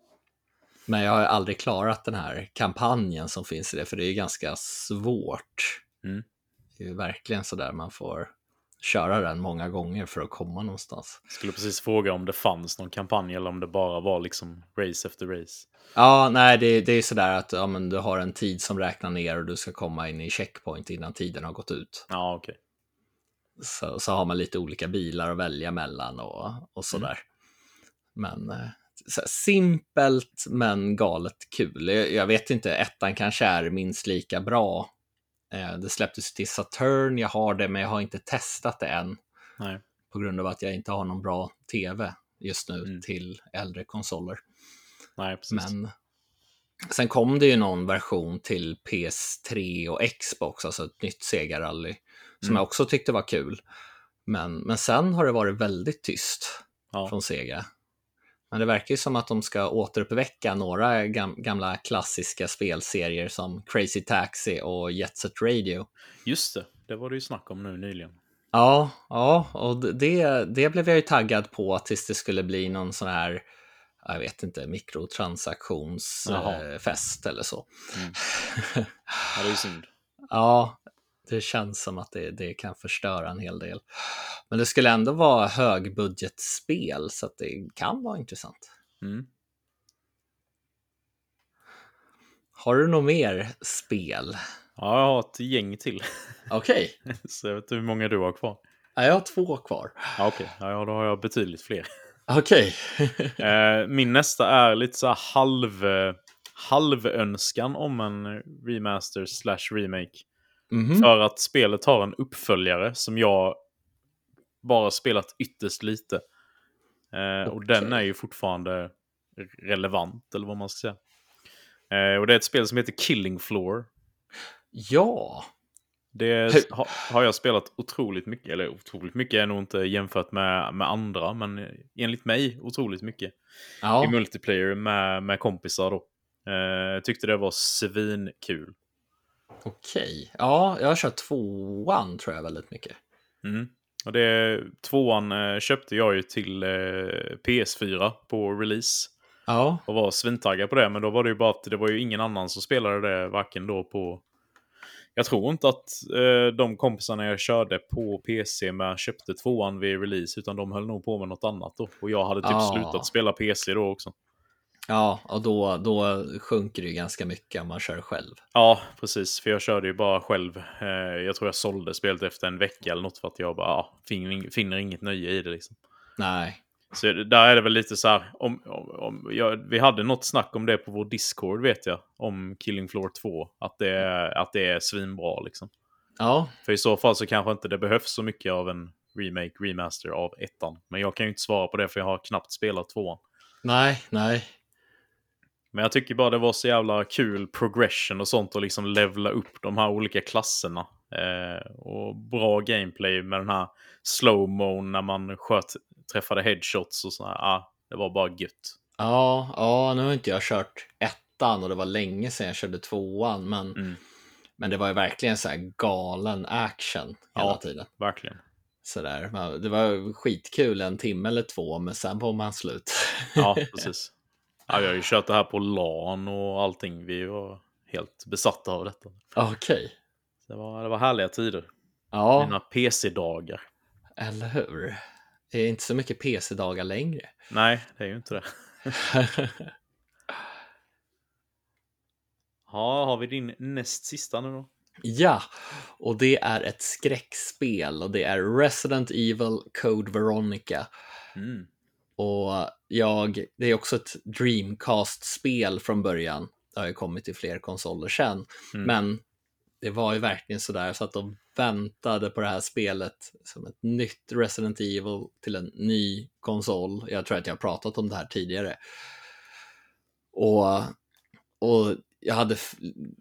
Men jag har aldrig klarat den här kampanjen som finns i det, för det är ganska svårt.
Mm.
Det är ju verkligen sådär man får köra den många gånger för att komma någonstans.
Jag skulle precis fråga om det fanns någon kampanj eller om det bara var liksom race efter race.
Ja, nej, det, det är sådär att ja, men du har en tid som räknar ner och du ska komma in i checkpoint innan tiden har gått ut.
Ja, okej.
Så, så har man lite olika bilar att välja mellan och, och sådär. Men eh, så här, simpelt men galet kul. Jag, jag vet inte, ettan kanske är minst lika bra. Eh, det släpptes till Saturn, jag har det, men jag har inte testat det än.
Nej.
På grund av att jag inte har någon bra tv just nu
Mm.
till äldre konsoler.
Nej.
Men sen kom det ju någon version till PS3 och Xbox, alltså ett nytt Sega-rally, som
Mm.
jag också tyckte var kul. Men, men sen har det varit väldigt tyst
Ja.
från Sega. Men det verkar ju som att de ska återuppväcka några gam gamla klassiska spelserier som Crazy Taxi och Jet Set Radio.
Just det, det var det ju snack om nu nyligen.
Ja, ja, och det, det blev jag ju taggad på tills det skulle bli någon sån här, jag vet inte, mikrotransaktionsfest eller så.
Mm. *laughs* Ja, det är ju synd.
Ja, det känns som att det, det kan förstöra en hel del. Men det skulle ändå vara högbudgetspel, så att det kan vara intressant.
Mm.
Har du något mer spel?
Ja, jag har ett gäng till.
Okej, *laughs*
Så jag vet inte hur många du har kvar.
ja, jag har två kvar.
Ja, okej. Ja, då har jag betydligt fler. *laughs*
Okej. *laughs*
Eh, min nästa är lite så här halv, eh, halvönskan om en remaster slash remake.
Mhm.
För att spelet har en uppföljare som jag bara spelat ytterst lite. Eh, Och den är ju fortfarande relevant, eller vad man ska säga. Eh, och det är ett spel som heter Killing Floor.
Ja,
Det ha, har jag spelat otroligt mycket, eller otroligt mycket är nog inte jämfört med, med andra, men enligt mig otroligt mycket. I
ja.
multiplayer med, med kompisar då. Eh, tyckte det var svinkul.
Okej. Ja, jag har kört tvåan tror jag väldigt mycket.
Mm. Och det, tvåan eh, köpte jag ju till eh, PS4 på release.
Ja,
Och var svintaggad på det, men då var det ju bara att det var ju ingen annan som spelade det, varken då på... Jag tror inte att eh, de kompisarna jag körde på PC med köpte tvåan vid release, utan de höll nog på med något annat då. Och jag hade typ
Ah.
slutat spela PC då också.
Ja och då, då sjunker det ju ganska mycket om man kör själv.
Ja, precis. För jag körde ju bara själv. Eh, jag tror jag sålde spelet efter en vecka eller något för att jag bara ja, finner, finner inget nöje i det liksom.
Nej,
Så där är det väl lite så här, om, om, om, ja, vi hade något snack om det på vår Discord vet jag, om Killing Floor 2, att det, är, att det är svinbra liksom.
ja,
För i så fall så kanske inte det behövs så mycket av en remake, remaster av ettan. Men jag kan ju inte svara på det för jag har knappt spelat tvåan.
nej, nej.
Men jag tycker bara det var så jävla kul progression och sånt och liksom levla upp de här olika klasserna. Eh, och bra gameplay med den här slow-mo när man sköt, träffade headshots och sådär. Ah, det var bara gött.
Ja, ja, nu har inte jag kört ettan och det var länge sedan jag körde tvåan, men,
Mm.
men det var ju verkligen så här galen action hela
Ja.
tiden.
Verkligen.
Sådär. Det var skitkul en timme eller två, men sen var man slut.
Ja, *laughs* precis. Ja, jag har ju kört det här på LAN och allting. Vi var helt besatta av detta.
Okej.
Det var, det var härliga tider.
Ja,
Mina PC-dagar.
eller hur? Det är inte så mycket PC-dagar längre.
Nej, det är ju inte det. *laughs* Ja, har vi din näst sista nu då?
ja, och det är ett skräckspel och det är Resident Evil Code Veronica.
Mm.
Och jag, det är också ett Dreamcast-spel från början. Det har ju kommit till fler konsoler sen.
Mm.
Men det var ju verkligen sådär så att de väntade på det här spelet som ett nytt Resident Evil till en ny konsol. Jag tror att jag har pratat om det här tidigare. Och, och jag hade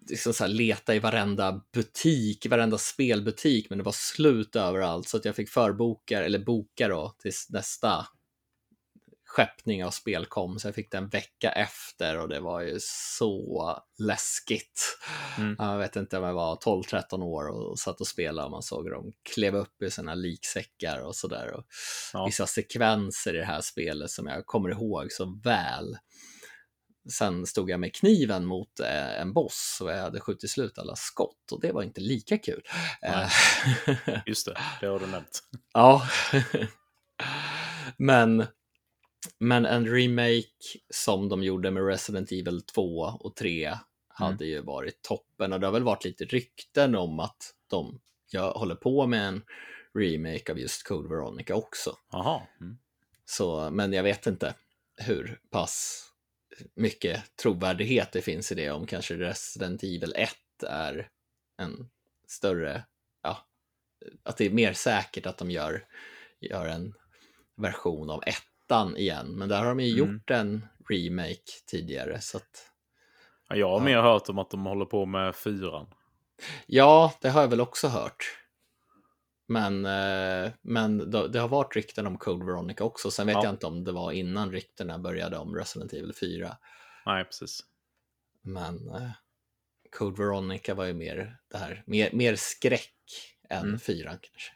liksom så letat i varenda butik, i varenda spelbutik, men det var slut överallt så att jag fick förboka, eller boka då, tills nästa skeppning av spel kom, så jag fick det en vecka efter och det var ju så läskigt.
Mm.
Jag vet inte om jag var 12-13 år och satt och spelade och man såg dem kleva upp i sina liksäckar och sådär.
Ja.
Vissa sekvenser i det här spelet som jag kommer ihåg så väl. Sen stod jag med kniven mot eh, en boss och jag hade skjutit slut alla skott och det var inte lika kul.
Nej.
Eh, *laughs*
Just det, det har du nämnt.
Ja, *laughs* men, men en remake som de gjorde med Resident Evil 2 och 3 hade ju varit toppen och det har väl varit lite rykten om att de jag håller på med en remake av just Code Veronica också.
Mm.
Så, men jag vet inte hur pass mycket trovärdighet det finns i det, om kanske Resident Evil 1 är en större, ja, att det är mer säkert att de gör, gör en version av ettan igen. Men där har de ju
Mm.
gjort en remake tidigare, så att
Ja, Jag har
Ja.
mer hört om att de håller på med fyran.
ja, det har jag väl också hört. Men, eh, men det, har varit rykten om Code Veronica också. Sen vet
Ja.
jag inte om det var innan ryktena började om Resident Evil 4.
Nej, precis.
Men eh, Code Veronica var ju mer det här, mer, mer skräck än
Mm.
fyran kanske.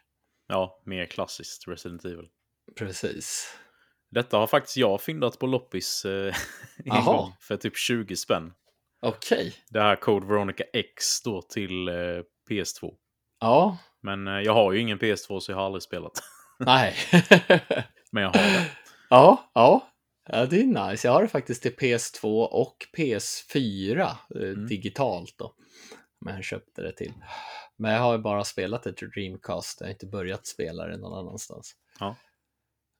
Ja, mer klassiskt Resident Evil.
Precis.
Detta har faktiskt jag fyndat på loppis eh, *laughs* en gång för typ 20 spänn.
Okej.
Det här Code Veronica X då till eh, PS2.
Ja,
Men eh, jag har ju ingen PS2 så jag har aldrig spelat. *laughs*
nej.
Men jag har det.
ja, ja. Ja, det är nice. Jag har det faktiskt till PS2 och PS4 eh,
Mm.
digitalt då. Men jag köpte det till. Men jag har ju bara spelat det till Dreamcast. Jag har inte börjat spela det någon annanstans.
Ja.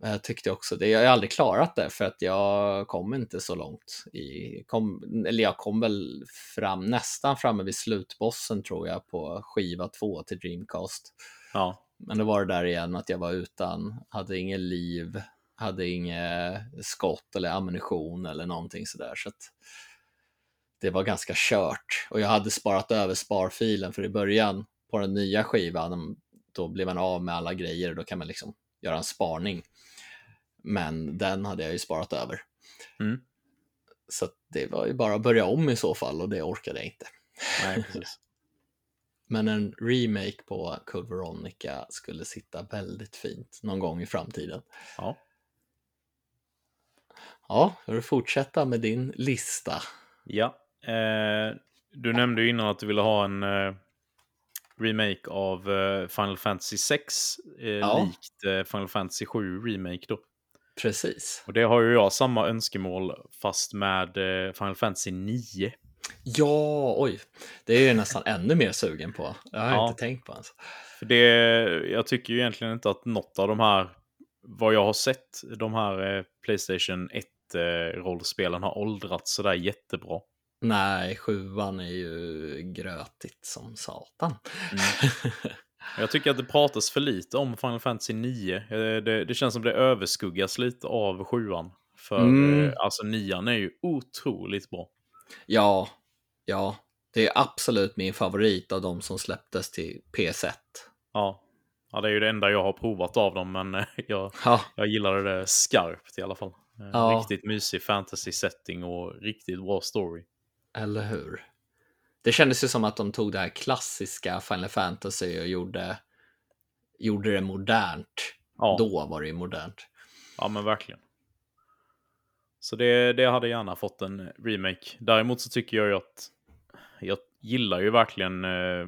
Men jag tyckte också det. Jag har aldrig klarat det för att jag kom inte så långt. I, kom, eller jag kom väl fram, nästan framme vid slutbossen tror jag på skiva 2 till Dreamcast.
Ja,
Men då var det där igen att jag var utan, hade inget liv, hade inget skott eller ammunition eller någonting sådär. Så att det var ganska kört. Och jag hade sparat över sparfilen för i början på den nya skivan, då blev man av med alla grejer och då kan man liksom göra en sparning. Men den hade jag ju sparat över.
Mm.
Så det var ju bara att börja om i så fall och det orkade jag inte.
nej. *laughs*
Men en remake på Code Veronica skulle sitta väldigt fint någon gång i framtiden.
Ja.
Ja, jag vill fortsätta med din lista.
Ja. Eh, du nämnde ju innan att du ville ha en eh, remake av eh, Final Fantasy 6. Eh,
Ja.
Likt eh, Final Fantasy 7 Remake då.
Precis.
Och det har ju jag samma önskemål fast med eh, Final Fantasy 9.
Ja, oj. Det är jag nästan ännu mer sugen på. Det har jag
Ja.
inte tänkt på ens.
För det, jag tycker ju egentligen inte att något av de här, vad jag har sett, de här eh, Playstation 1-rollspelen har åldrats sådär jättebra.
Nej, sjuan är ju grötigt som satan. *laughs*
Jag tycker att det pratas för lite om Final Fantasy 9. Eh, Det, det känns som det överskuggas lite av sjuan. För
Mm.
eh, alltså nian är ju otroligt bra.
ja, ja. Det är absolut min favorit av de som släpptes till PS1.
Ja. ja, det är ju det enda jag har provat av dem, men eh, jag,
Ja,
jag gillade det skarpt i alla fall.
Ja.
Riktigt mysig fantasy-setting och riktigt bra story.
eller hur? Det kändes ju som att de tog det här klassiska Final Fantasy och gjorde, gjorde det modernt.
Ja.
Då var det ju modernt.
Ja, men verkligen. Så det, det hade gärna fått en remake. Däremot så tycker jag ju att jag gillar ju verkligen eh,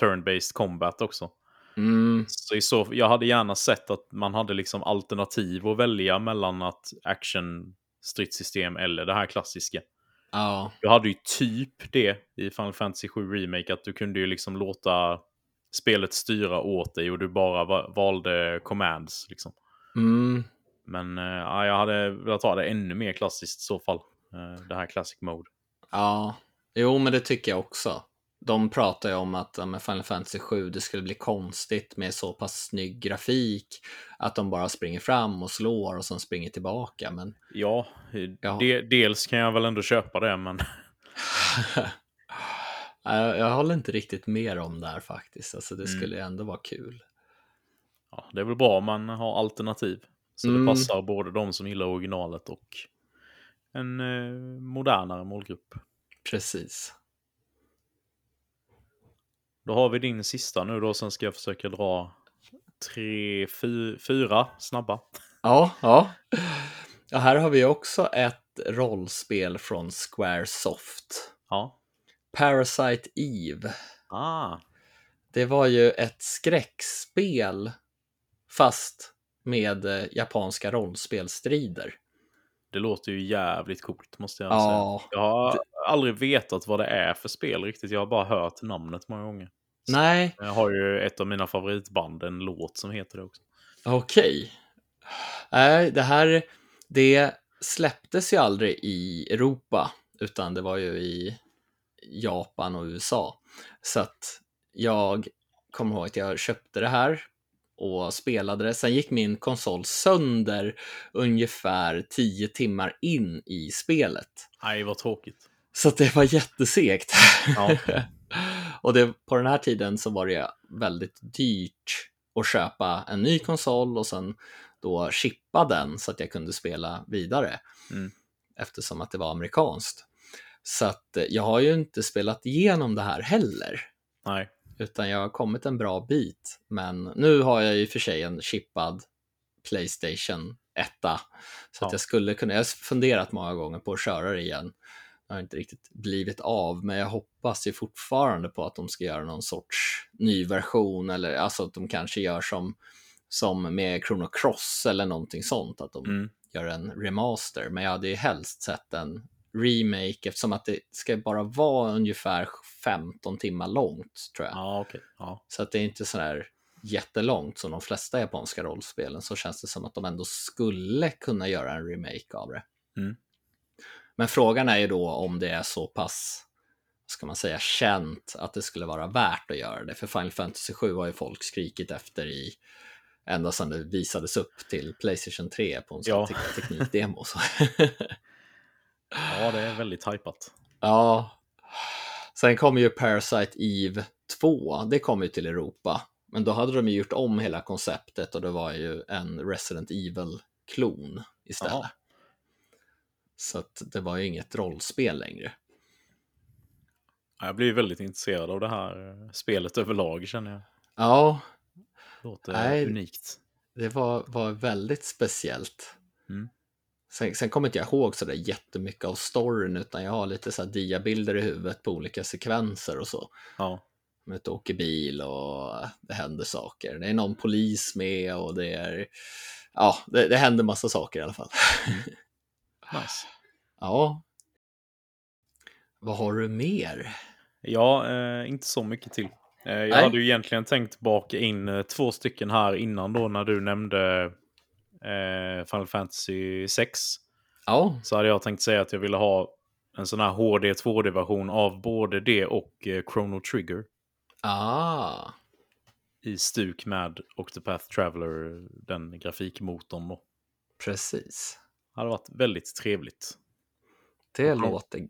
turn-based combat också.
Mm,
Så, i så jag hade gärna sett att man hade liksom alternativ att välja mellan att action stridssystem eller det här klassiska.
Ja,
Du hade ju typ det i Final Fantasy 7 Remake, att du kunde ju liksom låta spelet styra åt dig och du bara va- valde commands. Liksom.
mm,
Men ja, jag hade velat ha det ännu mer klassiskt i så fall. Eh, det här classic mode.
ja. Jo, men det tycker jag också. De pratar ju om att med Final Fantasy 7 det skulle bli konstigt med så pass snygg grafik att de bara springer fram och slår och sen springer tillbaka. Men
Ja,
Ja.
De, dels kan jag väl ändå köpa det, men *laughs*
jag, jag håller inte riktigt med om det här faktiskt. Alltså, det
Mm.
skulle ändå vara kul.
ja, det är väl bra om man har alternativ. Så
Mm.
det passar både de som gillar originalet och en eh, modernare målgrupp.
Precis.
Då har vi din sista nu då, sen ska jag försöka dra tre, fy, fyra snabba.
Ja, ja. ja. Här har vi också ett rollspel från Squaresoft.
Ja.
Parasite Eve.
Ah,
Det var ju ett skräckspel fast med eh, japanska rollspelstrider.
det låter ju jävligt coolt måste jag
Ja.
säga. Jag har aldrig vetat vad det är för spel riktigt. Jag har bara hört namnet många gånger.
Nej,
Jag har ju ett av mina favoritband, en låt som heter det också.
okej. Nej, det här, det släpptes ju aldrig i Europa, utan det var ju i Japan och USA. Så att jag kommer ihåg att jag köpte det här och spelade det. Sen gick min konsol sönder ungefär tio timmar in i spelet.
Nej, vad tråkigt.
Så att det var jättesegt.
Ja. *laughs* *laughs*
och det, på den här tiden så var det väldigt dyrt att köpa en ny konsol och sen då chippa den så att jag kunde spela vidare.
Mm.
Eftersom att det var amerikanskt. Så att eh, jag har ju inte spelat igenom det här heller.
Nej.
Utan jag har kommit en bra bit. Men nu har jag ju för sig en chippad Playstation 1. Så att
Ja.
jag skulle kunna, jag har funderat många gånger på att köra det igen. Har inte riktigt blivit av, men jag hoppas ju fortfarande på att de ska göra någon sorts ny version eller alltså att de kanske gör som, som med Chrono Cross eller någonting sånt, att de
Mm.
gör en remaster. Men jag hade ju helst sett en remake eftersom att det ska bara vara ungefär 15 timmar långt tror jag.
Ja, okej. Ja.
Så att det är inte sådär jättelångt som de flesta japanska rollspelen så känns det som att de ändå skulle kunna göra en remake av det.
Mm.
Men frågan är ju då om det är så pass, ska man säga, känt att det skulle vara värt att göra det. För Final Fantasy 7 har ju folk skrikit efter i ända sedan det visades upp till Playstation 3 på en sån
Ja.
te- teknikdemo. *laughs*
Ja, det är väldigt hypat.
Ja. Sen kom ju Parasite Eve 2. Det kom ju till Europa. Men då hade de ju gjort om hela konceptet och det var ju en Resident Evil-klon istället.
Jaha.
Så att det var ju inget rollspel längre.
Jag blir väldigt intresserad av det här eh, spelet överlag känner jag.
Ja,
Låter
Nej.
unikt.
det var, var väldigt speciellt.
Mm.
Sen, sen kommer inte jag ihåg så där jättemycket av storyn utan jag har lite så här diabilder i huvudet på olika sekvenser och så.
Ja.
De är åker bil och det händer saker. Det är någon polis med och det är... Ja, det, det händer massa saker i alla fall. *laughs*
Nice.
Ja. Vad har du mer?
Ja, eh, inte så mycket till. Eh, jag
Nej.
hade ju egentligen tänkt baka in eh, två stycken här innan då när du nämnde eh, Final Fantasy 6.
Ja,
Så hade jag tänkt säga att jag ville ha en sån här HD 2D-version av både det och eh, Chrono Trigger
ah,
i stuk med Octopath Traveler, den grafikmotorn då.
precis.
Hade varit väldigt trevligt.
Det
Och
låter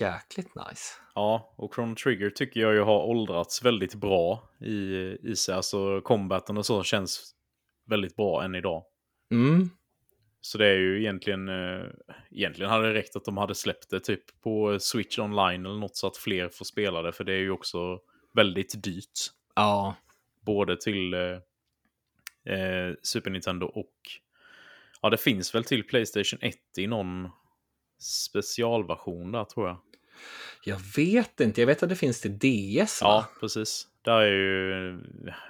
jäkligt nice.
Ja, och Chrono Trigger tycker jag ju har åldrats väldigt bra i, i sig. Alltså combaten och så känns väldigt bra än idag.
Mm,
Så det är ju egentligen, eh, egentligen hade det räckt att de hade släppt det typ på Switch online eller något så att fler får spela det. För det är ju också väldigt dyrt.
ja,
Både till eh, eh, Super Nintendo och ja, det finns väl till Playstation 1 i någon specialversion där tror jag.
jag vet inte. Jag vet att det finns till DS va?
Ja, precis. Där är ju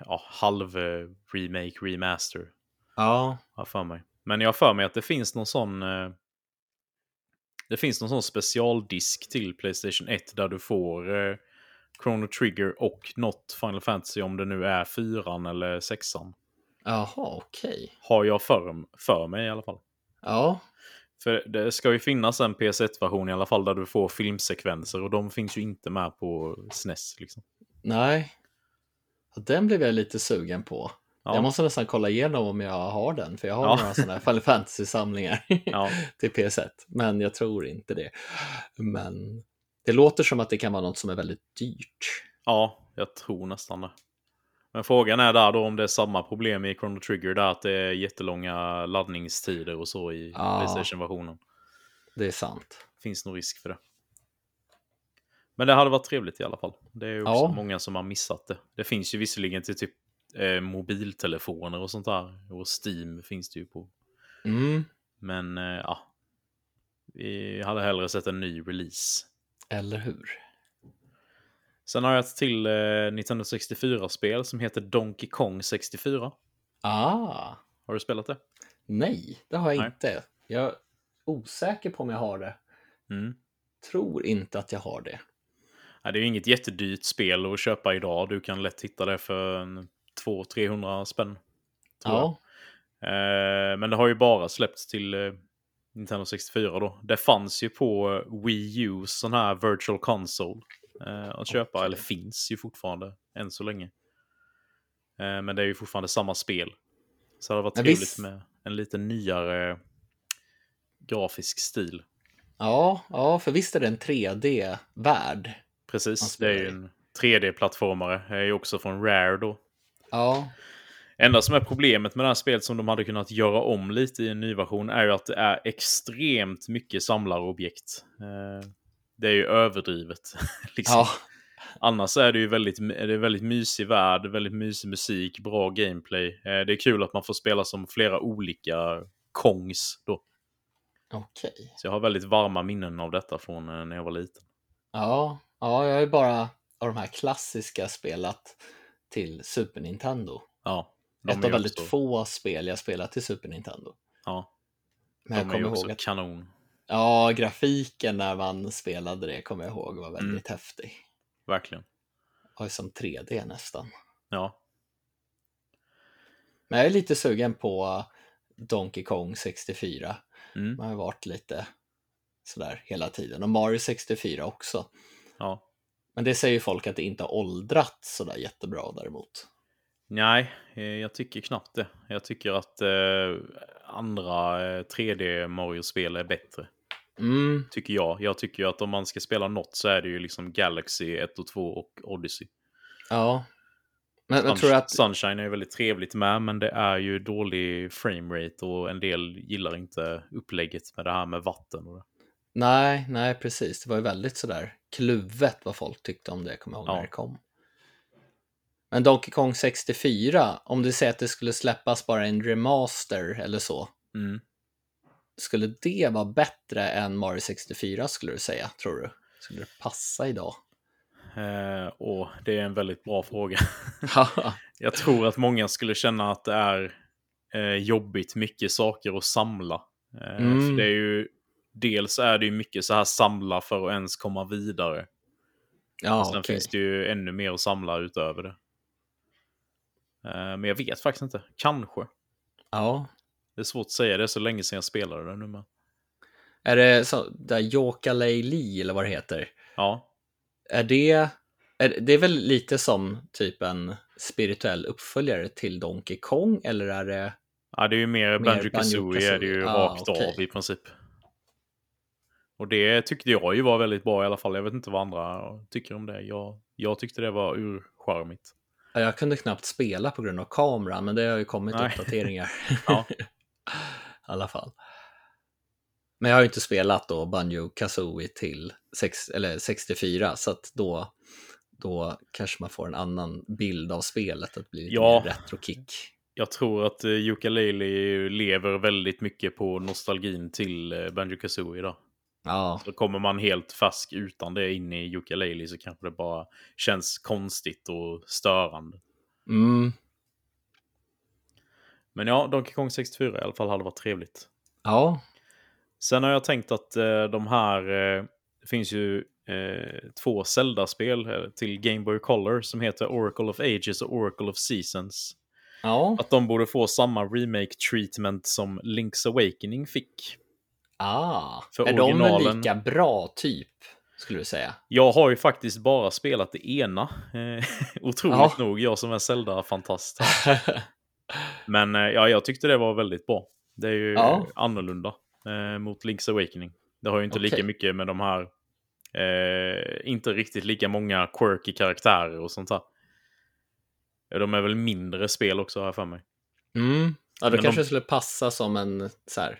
ja, halv eh, remake, remaster,
Ja,
har för mig. Men jag har för mig att det finns någon sån... Eh, det finns någon sån specialdisk till Playstation 1 där du får eh, Chrono Trigger och något Final Fantasy om det nu är fyran eller sexan.
Jaha, okej.
Har jag för, för mig i alla fall.
Ja,
För det ska ju finnas en PS1-version i alla fall där du får filmsekvenser och de finns ju inte med på SNES. Liksom.
nej. Den blev jag lite sugen på.
Ja.
Jag måste nästan kolla igenom om jag har den, för jag har
Ja.
några sådana här Final *laughs* Fantasy-samlingar *laughs*
Ja.
till PS1, men jag tror inte det. Men det låter som att det kan vara något som är väldigt dyrt.
ja, jag tror nästan det. Men frågan är där då om det är samma problem i Chrono Trigger där att det är jättelånga laddningstider och så i
Ja.
Playstation-versionen.
Det är sant.
Finns nog risk för det. Men det hade varit trevligt i alla fall. Det är också
Ja.
många som har missat det. Det finns ju visserligen till typ eh, mobiltelefoner och sånt där. Och Steam finns det ju på.
Mm.
Men eh, ja. Vi hade hellre sett en ny release.
Eller hur?
Sen har jag ett till eh, Nintendo 64-spel som heter Donkey Kong 64.
Ah,
Har du spelat det?
nej, det har jag
Nej.
inte. Jag är osäker på om jag har det.
Mm.
Tror inte att jag har det.
Ja, det är ju inget jättedyrt spel att köpa idag. Du kan lätt hitta det för en 200-300 spänn.
Ja,
Eh, men det har ju bara släppts till eh, Nintendo 64 då. Det fanns ju på eh, Wii U sån här virtual console eh, att köpa. Eller finns ju fortfarande än så länge. Eh, men det är ju fortfarande samma spel. Så det hade varit
Men
trevligt
visst-
med en lite nyare grafisk stil.
ja, ja, för visst är det en 3D-värld? Man
Precis, det är ju en 3D-plattformare. Det är ju också från Rare då.
Ja,
Enda som är problemet med det här spelet som de hade kunnat göra om lite i en ny version är ju att det är extremt mycket samlarobjekt. Det är ju överdrivet. *laughs* liksom.
ja,
Annars är det ju väldigt, är det väldigt mysig värld, väldigt mysig musik, bra gameplay. Eh, Det är kul att man får spela som flera olika Kongs då.
okej.
Så jag har väldigt varma minnen av detta från eh, när jag var liten.
Ja, ja, jag har ju bara av de här klassiska spelat till Super Nintendo.
Ja,
Ett av väldigt
också-
få spel jag spelat till Super Nintendo.
Ja,
Men jag
de är ju
kommer
också
ihåg att
kanon.
Ja, grafiken när man spelade det kommer jag ihåg var
Mm.
väldigt häftig.
Verkligen.
Ju som 3D nästan.
Ja,
Men jag är lite sugen på Donkey Kong 64.
mm.
Man har varit lite sådär hela tiden. Och Mario 64 också.
ja.
Men det säger ju folk att det inte har åldrats sådär jättebra däremot.
Nej, eh, jag tycker knappt det. Jag tycker att eh, andra eh, 3D Mario-spel är bättre.
Mm,
Tycker jag. Jag tycker ju att om man ska spela något så är det ju liksom Galaxy 1 och 2 och Odyssey.
ja. Men
Sunsh-
tror att,
Sunshine är ju väldigt trevligt med, men det är ju dålig framerate och en del gillar inte upplägget med det här med vatten. Och det.
nej, nej precis. Det var ju väldigt sådär kluvet vad folk tyckte om det, kommer jag ihåg
Ja.
när det kom. Men Donkey Kong 64, om du säger att det skulle släppas bara en remaster eller så,
Mm.
Skulle det vara bättre än Mario 64 skulle du säga, tror du? Skulle det passa idag?
Eh, och det är en väldigt bra fråga. *laughs*
Ja, *laughs*
Jag tror att många skulle känna att det är eh, jobbigt mycket saker att samla. Eh,
Mm.
För det är ju, dels är det ju mycket så här samla för att ens komma vidare.
ja
Sen
okej.
finns det ju ännu mer att samla utöver det. Eh, men jag vet faktiskt inte. Kanske.
Ja.
Det är svårt att säga. Det är så länge sedan jag spelade det nu med.
Är det så, där Yooka-Laylee eller vad det heter?
Ja,
Är det, är, det är väl lite som typ en spirituell uppföljare till Donkey Kong eller är det?
ja det är ju mer Banjo Kazooie är det ju
Banjo-Kazooie. Ah,
rakt
okej.
av i princip. Och det tyckte jag ju var väldigt bra i alla fall. Jag vet inte vad andra tycker om det. Jag, jag tyckte det var urcharmigt.
Ja, Jag kunde knappt spela på grund av kameran, men det har ju kommit
Nej.
uppdateringar. *laughs*
Ja. *laughs* *laughs*
I alla fall. Men jag har ju inte spelat då Banjo Kazooie till sex, eller 64, så att då, då kanske man får en annan bild av spelet, att blir lite
Ja.
mer retro-kick.
Jag tror att uh, Yooka-Laylee lever väldigt mycket på nostalgin till uh, Banjo Kazooie idag.
Ja,
Så kommer man helt färsk utan det in i Yooka-Laylee så kanske det bara känns konstigt och störande.
mm,
Men ja, Donkey Kong 64 i alla fall hade varit trevligt.
ja,
Sen har jag tänkt att eh, de här, eh, det finns ju eh, två Zelda-spel eh, till Game Boy Color som heter Oracle of Ages och Oracle of Seasons.
ja.
Att de borde få samma remake-treatment som Link's Awakening fick.
Ah,
För
är de
originalen-
lika bra typ, skulle du säga?
Jag har ju faktiskt bara spelat det ena. Eh, *laughs* otroligt
Ja.
nog, jag som är Zelda-fantast. *laughs* Men eh, ja, jag tyckte det var väldigt bra. Det är ju
Ja.
annorlunda eh, mot Link's Awakening. Det har ju inte lika
Okej.
mycket med de här, eh, inte riktigt lika många quirky karaktärer och sånt där. De är väl mindre spel också har jag för mig.
Mm. Ja, det
Men
kanske
de-
skulle passa som en så här,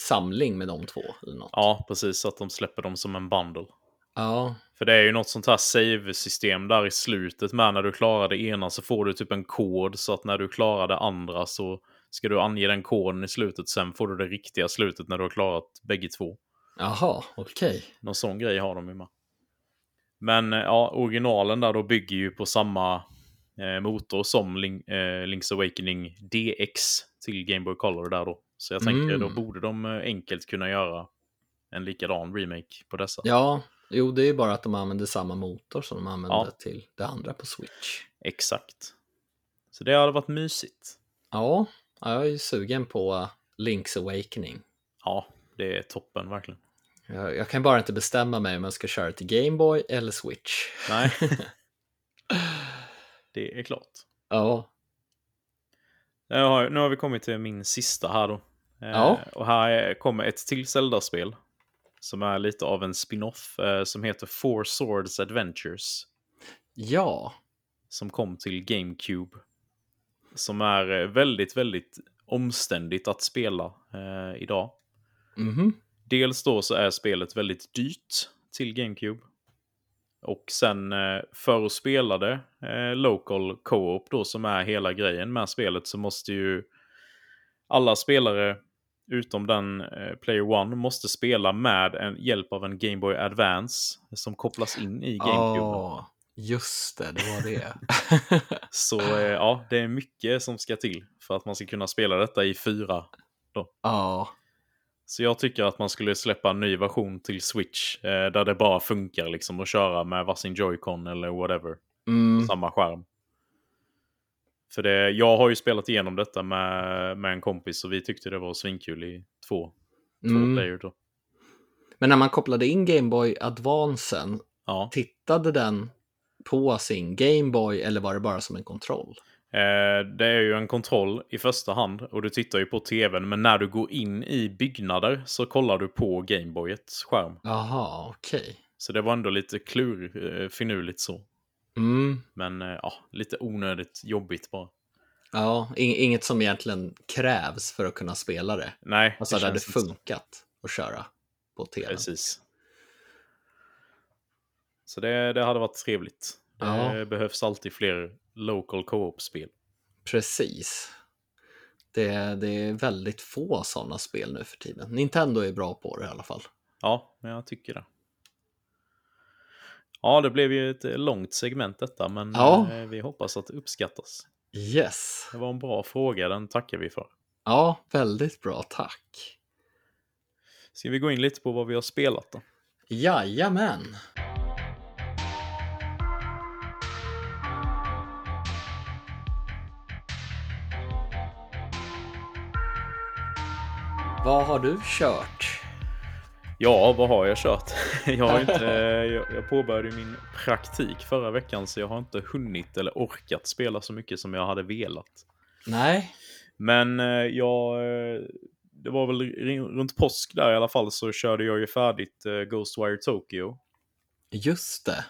samling med de två. Eller något.
Ja, precis. Så att de släpper dem som en bundle.
Ja.
För det är ju något sånt här save-system där i slutet med när du klarar det ena så får du typ en kod så att när du klarar det andra så ska du ange den koden i slutet. Sen får du det riktiga slutet när du har klarat bägge två.
Jaha, okej.
Någon sån grej har de ju med. Men eh, ja, originalen där då bygger ju på samma eh, motor som Link, eh, Link's Awakening DX till Game Boy Color där då. Så jag tänker
Mm.
då borde de eh, enkelt kunna göra en likadan remake på dessa.
Ja, jo, det är bara att de använder samma motor som de använde
Ja.
till det andra på Switch.
Exakt. Så det hade varit mysigt.
Ja, ja, jag är ju sugen på Link's Awakening.
Ja, det är toppen verkligen.
Jag, jag kan bara inte bestämma mig om jag ska köra till Game Boy eller Switch.
Nej. *laughs* det är klart.
Ja,
har, nu har vi kommit till min sista här då. Eh,
Ja.
Och här är, kommer ett till Zelda-spel. Som är lite av en spin-off eh, som heter Four Swords Adventures.
ja,
Som kom till GameCube. Som är eh, väldigt, väldigt omständigt att spela eh, idag.
mhm,
Dels då så är spelet väldigt dyrt till GameCube. Och sen eh, för att spela det, eh, Local Co-op då som är hela grejen med spelet så måste ju alla spelare utom den eh, Player One måste spela med en hjälp av en Game Boy Advance som kopplas in i GameCube.
Ja, just det, det var det. *laughs*
Så eh, ja, det är mycket som ska till för att man ska kunna spela detta i fyra
ja,
Så jag tycker att man skulle släppa en ny version till Switch eh, där det bara funkar liksom att köra med varsin Joy-Con eller whatever.
mm,
Samma skärm. För det, jag har ju spelat igenom detta med, med en kompis och vi tyckte det var svinkul i två, två
mm.
player då.
Men när man kopplade in Game Boy Advancen,
Ja.
tittade den på sin Game Boy eller var det bara som en kontroll?
Eh, det är ju en kontroll i första hand och du tittar ju på tvn men när du går in i byggnader så kollar du på Gameboyets skärm.
Jaha, okej.
Så det var ändå lite klur, eh, finurligt så.
Mm,
Men eh, ja, lite onödigt jobbigt bara.
ja, ing- inget som egentligen krävs för att kunna spela det.
Nej,
Alltså det hade
inte så.
funkat att köra på tvn.
Precis. Så det, det hade varit trevligt.
Ja.
Det behövs alltid fler local co-op-spel.
Precis. Det, det är väldigt få sådana spel nu för tiden. Nintendo är bra på det i alla fall.
Ja, men jag tycker det. Ja, det blev ju ett långt segment detta, men
Ja.
eh, vi hoppas att det uppskattas.
Yes.
Det var en bra fråga, den tackar vi för.
Ja, väldigt bra, tack.
Ska vi gå in lite på vad vi har spelat då?
Jajamän. Vad har du kört?
Ja, vad har jag kört? *laughs* Jag, har inte, *laughs* jag, jag påbörjade min praktik förra veckan så jag har inte hunnit eller orkat spela så mycket som jag hade velat.
Nej.
Men eh, jag, eh, det var väl runt påsk där i alla fall så körde jag ju färdigt eh, Ghostwire Tokyo.
Just det.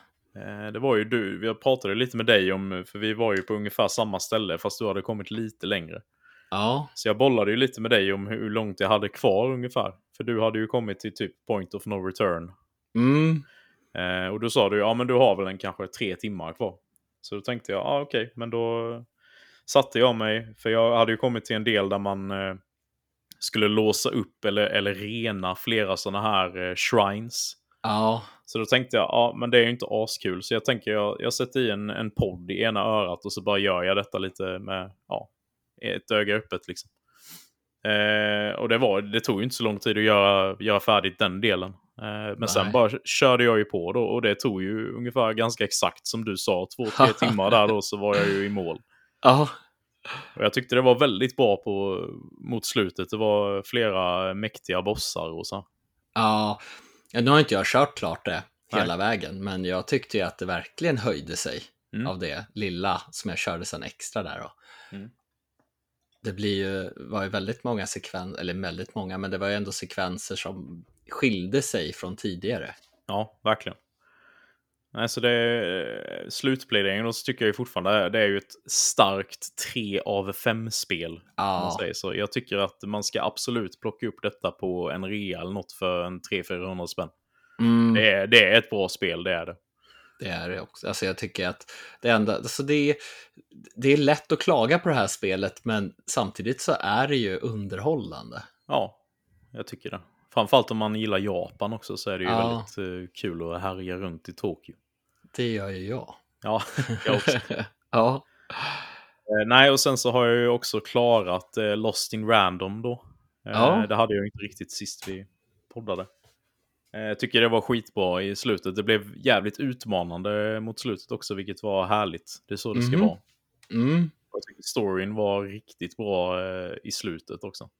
Det var ju du, vi pratade lite med dig om, för vi var ju på ungefär samma ställe fast du hade kommit lite längre.
Ja,
Så jag bollade ju lite med dig om hur långt jag hade kvar ungefär. För du hade ju kommit till typ point of no return.
mm.
Eh, och då sa du, ja men du har väl en kanske tre timmar kvar. Så då tänkte jag, ja okej, men då satte jag mig, för jag hade ju kommit till en del där man eh, skulle låsa upp eller, eller rena flera sådana här eh, shrines.
ja,
Så då tänkte jag, ja men det är ju inte askul. Så jag tänker, jag, jag sätter i en, en podd i ena örat och så bara gör jag detta lite med, ja, ett öga öppet liksom. Eh, och det, var, det tog ju inte så lång tid att göra, göra färdigt den delen. Eh, men sen
Nej.
bara körde jag ju på då och det tog ju ungefär ganska exakt som du sa, två, tre *laughs* timmar där då så var jag ju i mål.
ja,
Och jag tyckte det var väldigt bra på, mot slutet. Det var flera mäktiga bossar och så.
ja. Nu har inte jag kört klart det
Nej.
hela vägen, men jag tyckte ju att det verkligen höjde sig
Mm.
av det lilla som jag körde sen extra där. Då.
Mm.
Det blir ju, var ju väldigt många sekvenser, eller väldigt många, men det var ju ändå sekvenser som skilde sig från tidigare.
Ja, verkligen. Alltså det slutpläderingen då så tycker jag ju fortfarande det är ju ett starkt 3 av 5-spel.
Ja.
så. Jag tycker att man ska absolut plocka upp detta på en rea eller något för en 300-400 spänn.
Mm.
Det, är, det är ett bra spel, det är det.
Det är det också. Alltså jag tycker att det enda, alltså det är, det är lätt att klaga på det här spelet, men samtidigt så är det ju underhållande.
Ja, jag tycker det. Framförallt om man gillar Japan också så är det ju
Ja.
väldigt eh, kul att härja runt i Tokyo.
Det gör ju jag.
Ja, *laughs* jag också.
ja.
Eh, nej, och sen så har jag ju också klarat eh, Lost in Random då.
Ja.
Det hade jag inte riktigt sist vi poddade. Eh, jag tycker det var skitbra i slutet. Det blev jävligt utmanande mot slutet också, vilket var härligt. Det är så det ska
Mhm.
vara.
Mm.
Jag tycker storyn var riktigt bra eh, i slutet också.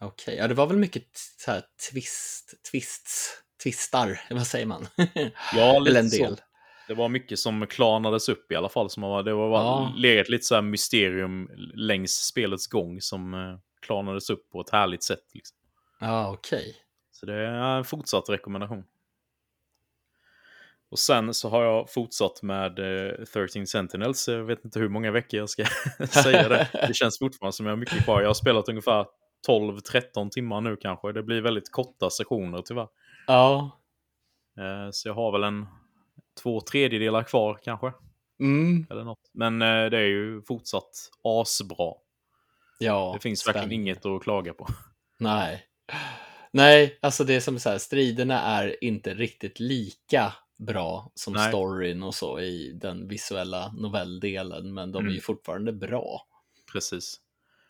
Okej, ja det var väl mycket så här twist, twists, twistar, vad säger man? *laughs*
Ja, lite
Eller en
så.
del.
Det var mycket som klarnades upp i alla fall. Som var, det var
Ja.
legat lite så mysterium längs spelets gång som eh, klarnades upp på ett härligt sätt. Liksom.
Ja, okej.
Så det är en fortsatt rekommendation. Och sen så har jag fortsatt med eh, 13 Sentinels. Jag vet inte hur många veckor jag ska *laughs* säga det. Det känns fortfarande som jag har mycket kvar. Jag har spelat ungefär 12-13 timmar nu kanske. Det blir väldigt korta sessioner tyvärr.
Ja.
Eh, så jag har väl en två tredjedelar kvar kanske.
Mm.
Eller något. Men eh, det är ju fortsatt asbra.
Ja.
Det finns verkligen inget att klaga på.
Nej. Nej, alltså det är som så här, striderna är inte riktigt lika bra som
Nej.
storyn och så i den visuella novelldelen, men de är ju
Mm.
fortfarande bra.
Precis.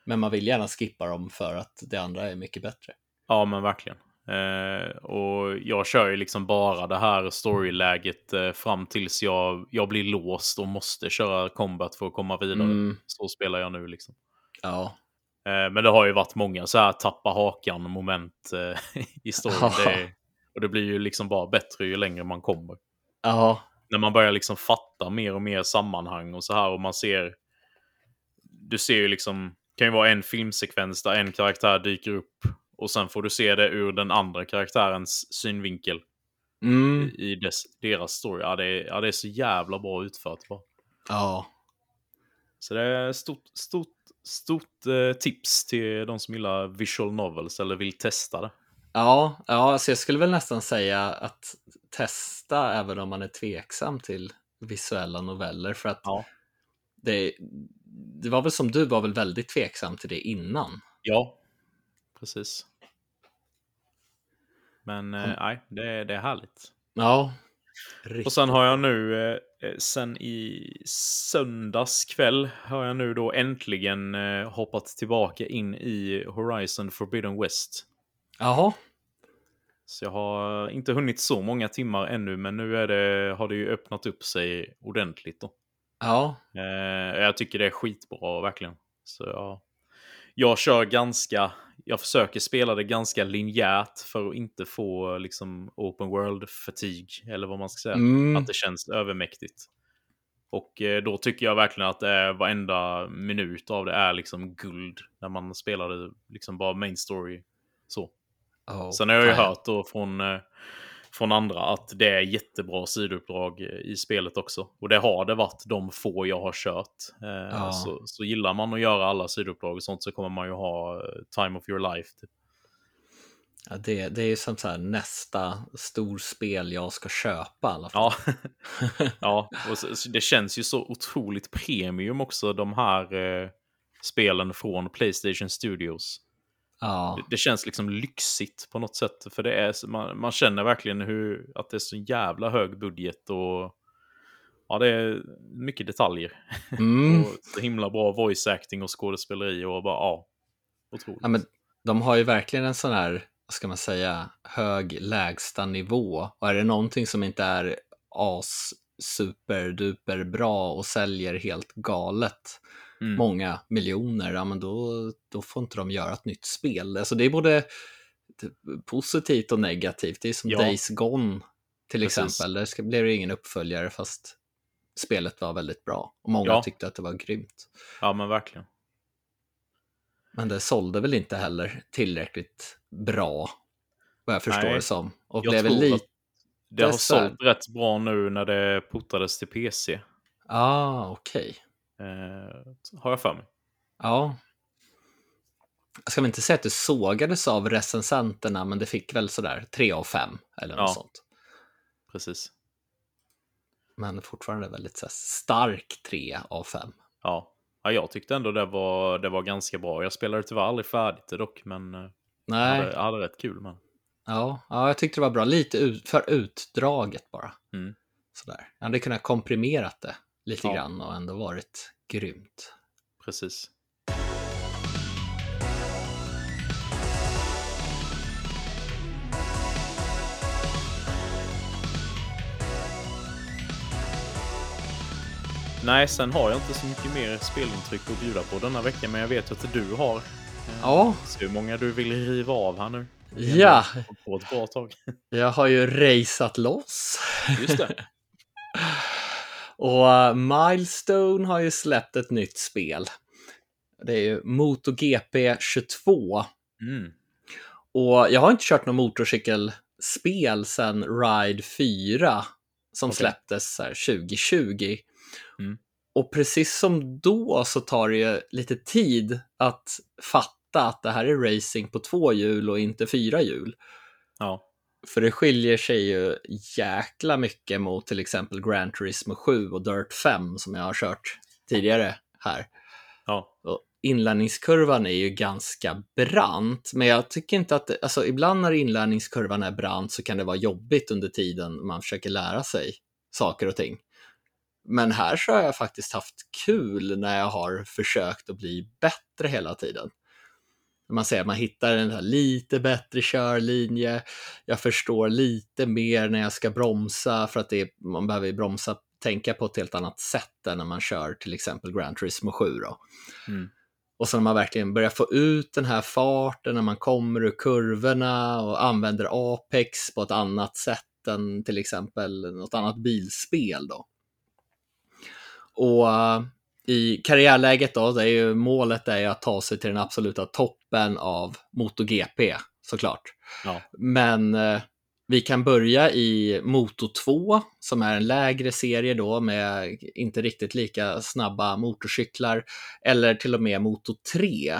Men man vill gärna skippa dem för att det andra är mycket bättre.
Ja, men verkligen. Eh, och jag kör ju liksom bara det här storyläget eh, fram tills jag, jag blir låst och måste köra combat för att komma vidare.
Mm.
Så spelar jag nu liksom.
Ja,
men det har ju varit många så här tappa hakan moment eh, *laughs* i storyn. Det och det blir ju liksom bara bättre ju längre man kommer.
ja,
när man börjar liksom fatta mer och mer sammanhang och så här och man ser. Du ser ju liksom, det kan ju vara en filmsekvens där en karaktär dyker upp och sen får du se det ur den andra karaktärens synvinkel
mm.
i dess, deras story. Ja det, är, ja, det är så jävla bra utfört bara.
ja,
Så det är stort, stort, stort eh, tips till de som gillar visual novels eller vill testa det.
ja, ja, så jag skulle väl nästan säga att testa även om man är tveksam till visuella noveller för att
Ja.
det, det var väl som du var väl väldigt tveksam till det innan.
Ja, precis. Men eh, nej, det, det är härligt.
Ja,
Och sen har jag nu, eh, eh, sen i söndags kväll, har jag nu då äntligen eh, hoppat tillbaka in i Horizon Forbidden West.
Jaha,
Så jag har inte hunnit så många timmar ännu, men nu är det, har det ju öppnat upp sig ordentligt då.
ja,
Eh, jag tycker det är skitbra, verkligen. Så jag, jag kör ganska, jag försöker spela det ganska linjärt för att inte få liksom open world fatigue, eller vad man ska säga.
mm.
Att det känns övermäktigt. Och eh, då tycker jag verkligen att är, varenda minut av det är liksom guld. När man spelar det liksom bara main story. Så.
Oh,
Sen har jag ju hört då från, eh, från andra att det är jättebra sidouppdrag i spelet också. Och det har det varit de få jag har kört. Eh,
Ja.
så, så gillar man att göra alla sidouppdrag och sånt så kommer man ju ha eh, time of your life. Typ.
Ja, det, det är ju som så här nästa storspel jag ska köpa i alla fall.
Ja, *laughs* *laughs* ja och så, så det känns ju så otroligt premium också, de här eh, spelen från Playstation Studios.
Ja,
Det, det känns liksom lyxigt på något sätt, för det är, man, man känner verkligen hur, att det är så jävla hög budget och ja, det är mycket detaljer. *laughs*
mm.
Och så himla bra voice acting och skådespeleri och bara, ja, otroligt.
ja men de har ju verkligen en sån här, vad ska man säga, hög lägsta nivå. Och är det någonting som inte är as superduper bra och säljer helt galet
Mm.
många miljoner, ja men då, då får inte de göra ett nytt spel. Alltså det är både positivt och negativt. Det är som
Ja.
Days Gone till
Precis.
exempel. Där blev det ingen uppföljare fast spelet var väldigt bra. Och många
Ja.
tyckte att det var grymt.
Ja, men verkligen.
Men det sålde väl inte heller tillräckligt bra, vad jag förstår
Nej,
det som. Och blev
tror
lite...
Det har sålt rätt bra nu när det portades till PC.
Ah, okej.
Eh, har jag för mig.
Ja. Jag ska väl inte säga att det sågades av recensenterna, men det fick väl sådär 3 av 5 eller något
Ja.
sånt.
Precis.
Men fortfarande väldigt så stark 3 av 5.
Ja. ja, jag tyckte ändå det var, det var ganska bra. Jag spelade tyvärr aldrig färdigt det dock, men eh, jag
Nej,
hade, jag hade rätt kul med
ja, ja, jag tyckte det var bra. Lite ut, för utdraget bara.
Mm.
Sådär. Jag hade kunnat komprimerat det lite
Ja.
grann och ändå varit grymt.
Precis. Nej, sen har jag inte så mycket mer spelintryck att bjuda på denna vecka, men jag vet att du har. Eh,
Ja.
Så hur många du vill riva av här nu?
Ja,
På ett bra tag.
jag har ju raceat loss.
Just det. *laughs*
Och uh, Milestone har ju släppt ett nytt spel. Det är ju MotoGP 22.
Mm.
Och jag har inte kört något motorcykelspel sedan Ride 4 som
Okej.
släpptes så här 2020.
Mm.
Och precis som då så tar det ju lite tid att fatta att det här är racing på två hjul och inte fyra hjul.
Ja.
För det skiljer sig ju jäkla mycket mot till exempel Gran Turismo 7 och Dirt 5 som jag har kört tidigare här.
Ja.
Och inlärningskurvan är ju ganska brant, men jag tycker inte att, det, alltså ibland när inlärningskurvan är brant så kan det vara jobbigt under tiden man försöker lära sig saker och ting. Men här så har jag faktiskt haft kul när jag har försökt att bli bättre hela tiden. Man säger man hittar en här lite bättre körlinje, jag förstår lite mer när jag ska bromsa för att är, man behöver bromsa, tänka på ett helt annat sätt än när man kör till exempel Gran Turismo 7. Då.
Mm.
Och så när man verkligen börjar få ut den här farten när man kommer ur kurvorna och använder Apex på ett annat sätt än till exempel något annat bilspel. Då. Och i karriärläget då, det är ju, målet är ju att ta sig till den absoluta toppen av MotoGP såklart.
Ja.
Men eh, vi kan börja i Moto 2 som är en lägre serie då med inte riktigt lika snabba motorcyklar eller till och med Moto 3.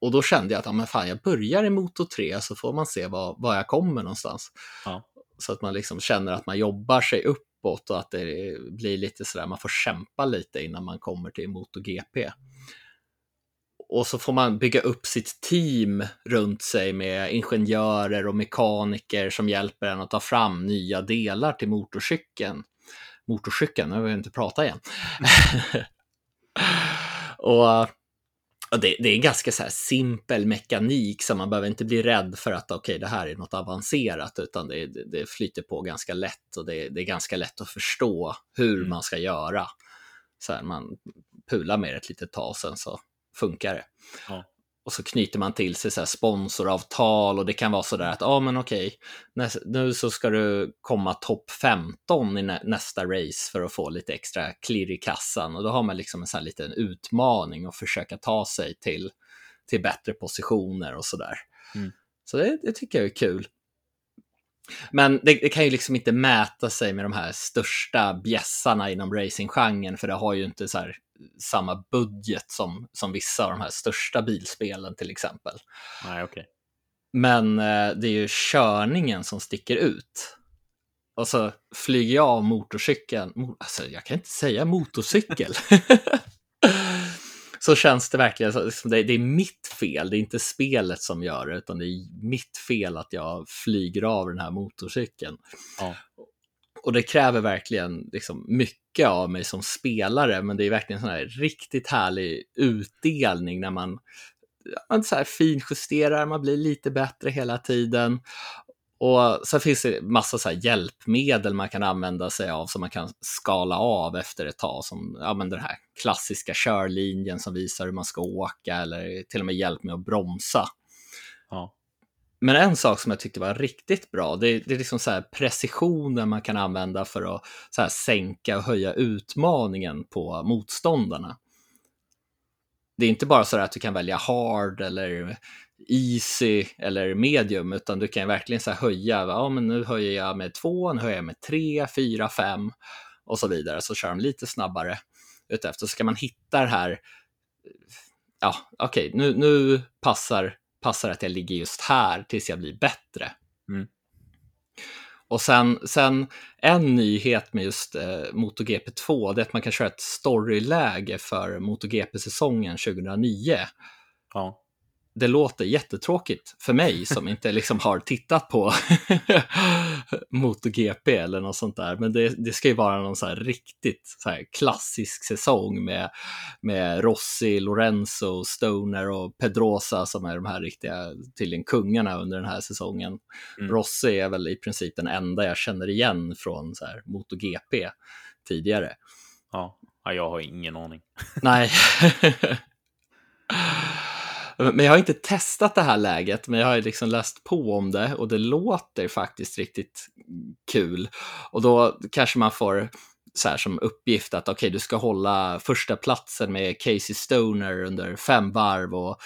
Och då kände jag att ja, men fan, jag börjar i Moto 3 så får man se var, var jag kommer någonstans.
Ja.
Så att man liksom känner att man jobbar sig uppåt och att det blir lite sådär, man får kämpa lite innan man kommer till MotoGP. Och så får man bygga upp sitt team runt sig med ingenjörer och mekaniker som hjälper en att ta fram nya delar till motorcykeln. Motorcykeln, nu vill jag inte prata igen. *laughs* och och det, det är en ganska så simpel mekanik så man behöver inte bli rädd för att okej, det här är något avancerat, utan det, det, det flyter på ganska lätt och det, är ganska lätt att förstå hur
Mm.
man ska göra. Så här, man pular med det ett litet tag, sen så funkar det.
Ja.
Och så knyter man till sig så sponsoravtal och det kan vara så där att, ja ah, men okej, näs- nu så ska du komma topp 15 i nä- nästa race för att få lite extra klirr i kassan. Och då har man liksom en sån här liten utmaning att försöka ta sig till, till bättre positioner och sådär.
Mm.
Så det, det tycker jag är kul. Men det, det kan ju liksom inte mäta sig med de här största bjässarna inom racinggenren, för det har ju inte så här samma budget som, som vissa av de här största bilspelen till exempel.
Nej, okej.
Men eh, det är ju körningen som sticker ut. Och så flyger jag av motorcykeln, mo- alltså jag kan inte säga motorcykel. *laughs* så känns det verkligen som som det, det är mitt fel, det är inte spelet som gör det, utan det är mitt fel att jag flyger av den här motorcykeln.
Ja.
Och det kräver verkligen liksom mycket av mig som spelare, men det är verkligen sån här riktigt härlig utdelning när man, man så här finjusterar, man blir lite bättre hela tiden. Och sen finns det massa så hjälpmedel man kan använda sig av som man kan skala av efter ett tag. Som ja, men den här klassiska körlinjen som visar hur man ska åka eller till och med hjälp med att bromsa.
Ja.
Men en sak som jag tyckte var riktigt bra, det, det är liksom så här precisionen man kan använda för att så sänka och höja utmaningen på motståndarna. Det är inte bara så att du kan välja hard eller easy eller medium, utan du kan verkligen så höja. Ja, men nu höjer jag med två, nu höjer jag med tre, fyra, fem och så vidare. Så kör de lite snabbare utefter. Så ska man hitta det här. Ja, okej, okay, nu, nu passar, passar att jag ligger just här tills jag blir bättre.
Mm.
Och sen, sen en nyhet med just eh, MotoGP 2, det är att man kan köra ett storyläge för MotoGP-säsongen 2009.
Ja
det låter jättetråkigt för mig som inte liksom har tittat på *laughs* MotoGP eller något sånt där. Men det, det ska ju vara någon så riktigt så klassisk säsong med, med Rossi, Lorenzo, Stoner och Pedrosa som är de här riktiga, tydligen kungarna under den här säsongen. Mm. Rossi är väl i princip den enda jag känner igen från så här MotoGP tidigare.
Ja, jag har ingen aning.
Nej. *laughs* Men jag har inte testat det här läget, men jag har liksom läst på om det och det låter faktiskt riktigt kul. Och då kanske man får så här som uppgift att okej, okay, du ska hålla första platsen med Casey Stoner under fem varv och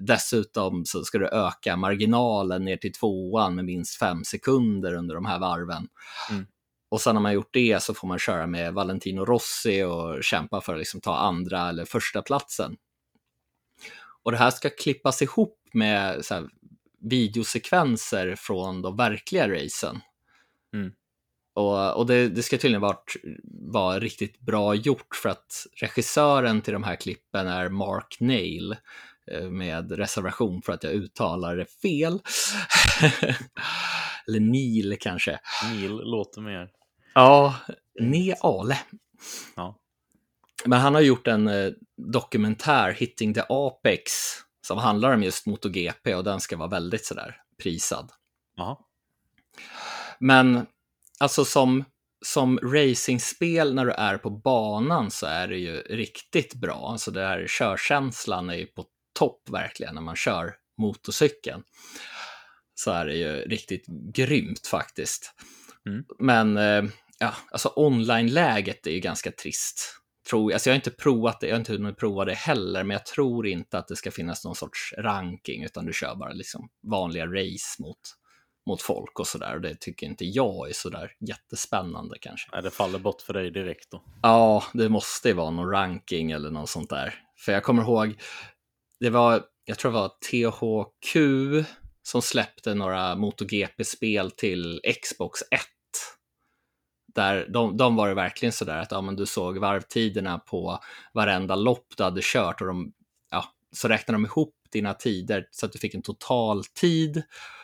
dessutom så ska du öka marginalen ner till tvåan med minst fem sekunder under de här varven.
Mm.
Och sen när man gjort det så får man köra med Valentino Rossi och kämpa för att liksom ta andra eller första platsen. Och det här ska klippas ihop med här, videosekvenser från de verkliga racen.
Mm.
Och, och det, det, ska tydligen vara, vara riktigt bra gjort för att regissören till de här klippen är Mark Nail eh, med reservation för att jag uttalar det fel. *laughs* Eller Neil kanske.
Neil låter mer.
Ja, Neale.
Ja.
Men han har gjort en eh, dokumentär, Hitting the Apex, som handlar om just MotoGP och den ska vara väldigt sådär prisad.
Aha.
Men alltså som, som racingspel när du är på banan så är det ju riktigt bra. Alltså det här körkänslan är ju på topp verkligen när man kör motorcykeln. Så är det ju riktigt grymt faktiskt.
Mm.
Men eh, ja, alltså online-läget är ju ganska trist tror, alltså jag har inte provat det, jag har inte hunnit prova det heller, men jag tror inte att det ska finnas någon sorts ranking, utan du kör bara liksom vanliga race mot, mot folk och sådär. Det tycker inte jag är sådär jättespännande kanske.
Nej, det faller bort för dig direkt då.
Ja, det måste ju vara någon ranking eller något sånt där. För jag kommer ihåg, det var, jag tror det var THQ som släppte några MotoGP-spel till Xbox 1 där de, de var det verkligen sådär att ja, men du såg varvtiderna på varenda lopp du hade kört och de, ja, så räknade de ihop dina tider så att du fick en total tid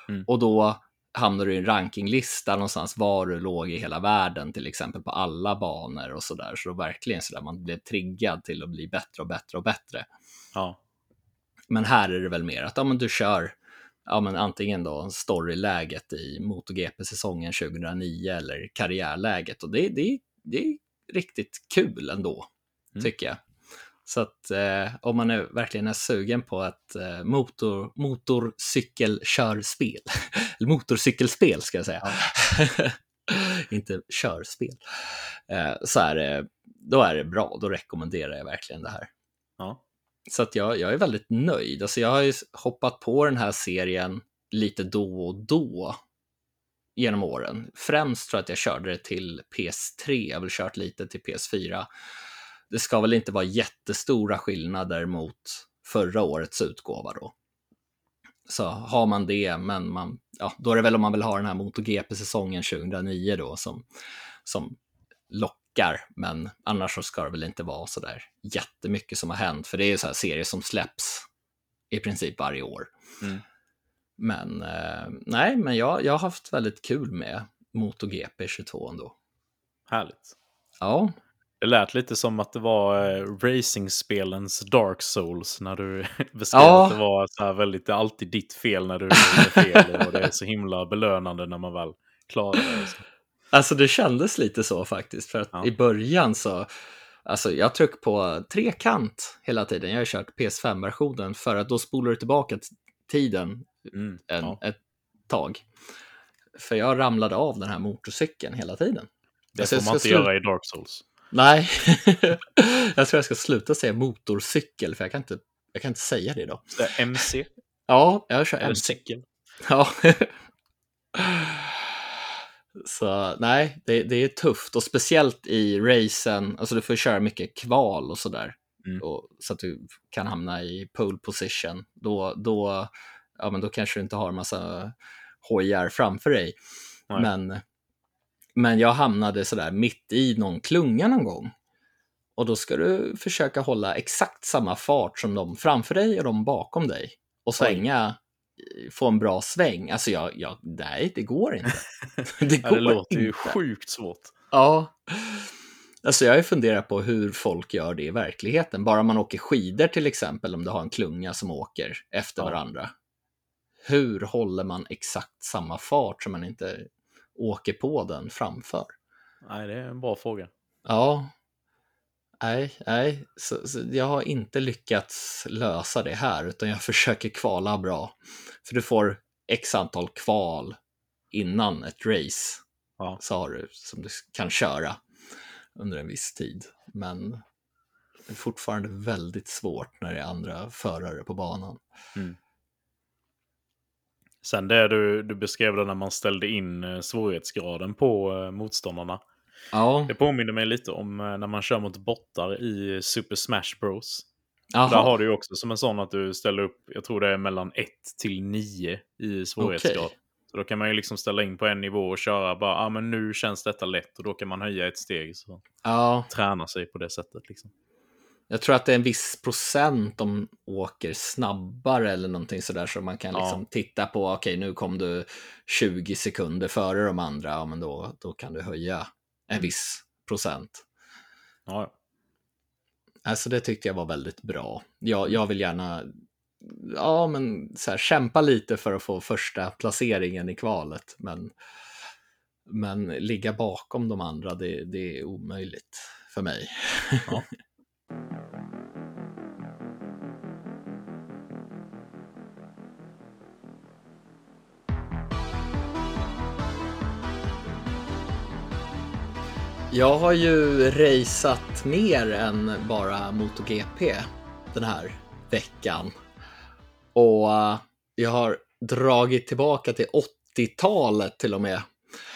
mm.
och då hamnade du i en rankinglista någonstans var du låg i hela världen, till exempel på alla banor och sådär. Så då verkligen sådär man blev triggad till att bli bättre och bättre och bättre.
Ja.
Men här är det väl mer att ja, men du kör ja, men antingen då storyläget i MotoGP-säsongen 2009 eller karriärläget. Och det, det, det är riktigt kul ändå, mm. tycker jag. Så att eh, om man är, verkligen är sugen på ett eh, motor, motorcykelkörspel, *laughs* eller motorcykelspel ska jag säga, ja. *laughs* inte körspel, eh, så är det, då är det bra, då rekommenderar jag verkligen det här.
Ja.
Så att jag, jag är väldigt nöjd. Alltså jag har ju hoppat på den här serien lite då och då genom åren. Främst tror jag att jag körde det till PS3, jag har väl kört lite till PS4. Det ska väl inte vara jättestora skillnader mot förra årets utgåva då. Så har man det, men man, ja, då är det väl om man vill ha den här MotoGP-säsongen 2009 då som, som lockar lockar, men annars så ska det väl inte vara så där jättemycket som har hänt, för det är ju så här serier som släpps i princip varje år.
Mm.
Men eh, nej, men jag, jag har haft väldigt kul med MotoGP 22 ändå.
Härligt.
Ja.
Det lät lite som att det var eh, racingspelens Dark Souls när du *laughs* beskrev
ja.
att det var så här väldigt, det är alltid ditt fel när du gör fel och det är så himla belönande när man väl klarar det.
Alltså det kändes lite så faktiskt, för att ja. i början så, alltså jag tryckte på trekant hela tiden. Jag har kört PS5-versionen för att då spolar du tillbaka tiden
mm,
en,
ja.
ett tag. För jag ramlade av den här motorcykeln hela tiden.
Det alltså, får man inte göra i Dark Souls.
Nej, *laughs* jag tror jag ska sluta säga motorcykel, för jag kan inte, jag kan inte säga det då.
MC?
Ja, jag kör en
cykel.
Ja. *laughs* Så nej, det, det är tufft och speciellt i racen, alltså du får köra mycket kval och sådär.
Mm.
Och, så att du kan hamna i pole position. Då, då, ja, men då kanske du inte har massa hojar framför dig.
Nej.
Men, men jag hamnade sådär mitt i någon klunga någon gång. Och då ska du försöka hålla exakt samma fart som de framför dig och de bakom dig. Och svänga, få en bra sväng. Alltså jag, jag nej, det går inte. *laughs* Det går
det låter ju sjukt svårt.
Ja. Alltså jag har ju funderat på hur folk gör det i verkligheten. Bara man åker skidor till exempel, om du har en klunga som åker efter
Ja.
varandra. Hur håller man exakt samma fart så man inte åker på den framför?
Nej, det är en bra fråga.
Ja. Nej, nej. Så, så jag har inte lyckats lösa det här, utan jag *laughs* försöker kvala bra. För du får x antal kval innan ett race.
Ja.
Så har du som du kan köra under en viss tid. Men det är fortfarande väldigt svårt när det är andra förare på banan.
Sen det du, du beskrev det när man ställde in eh, svårighetsgraden på eh, motståndarna.
Ja,
Det påminner mig lite om eh, när man kör mot bottar i Super Smash Bros. Där
Jaha.
har du också som en sån att du ställer upp, jag tror det är mellan 1 till 9 i svårighetsgrad.
Okej.
Så då kan man ju liksom ställa in på en nivå och köra bara, ja ah, men nu känns detta lätt och då kan man höja ett steg. Så
ja,
träna sig på det sättet liksom.
jag tror att det är en viss procent de åker snabbare eller någonting sådär så man kan
Ja.
liksom titta på, okej nu kom du 20 sekunder före de andra, ja men då, då kan du höja en viss procent.
Ja.
Alltså det tyckte jag var väldigt bra. Jag, jag vill gärna ja, men så här, kämpa lite för att få första placeringen i kvalet. Men, men ligga bakom de andra, det, det är omöjligt för mig.
Ja. *laughs*
Jag har ju raceat mer än bara MotoGP den här veckan. Och eh, jag har dragit tillbaka till 80-talet till och med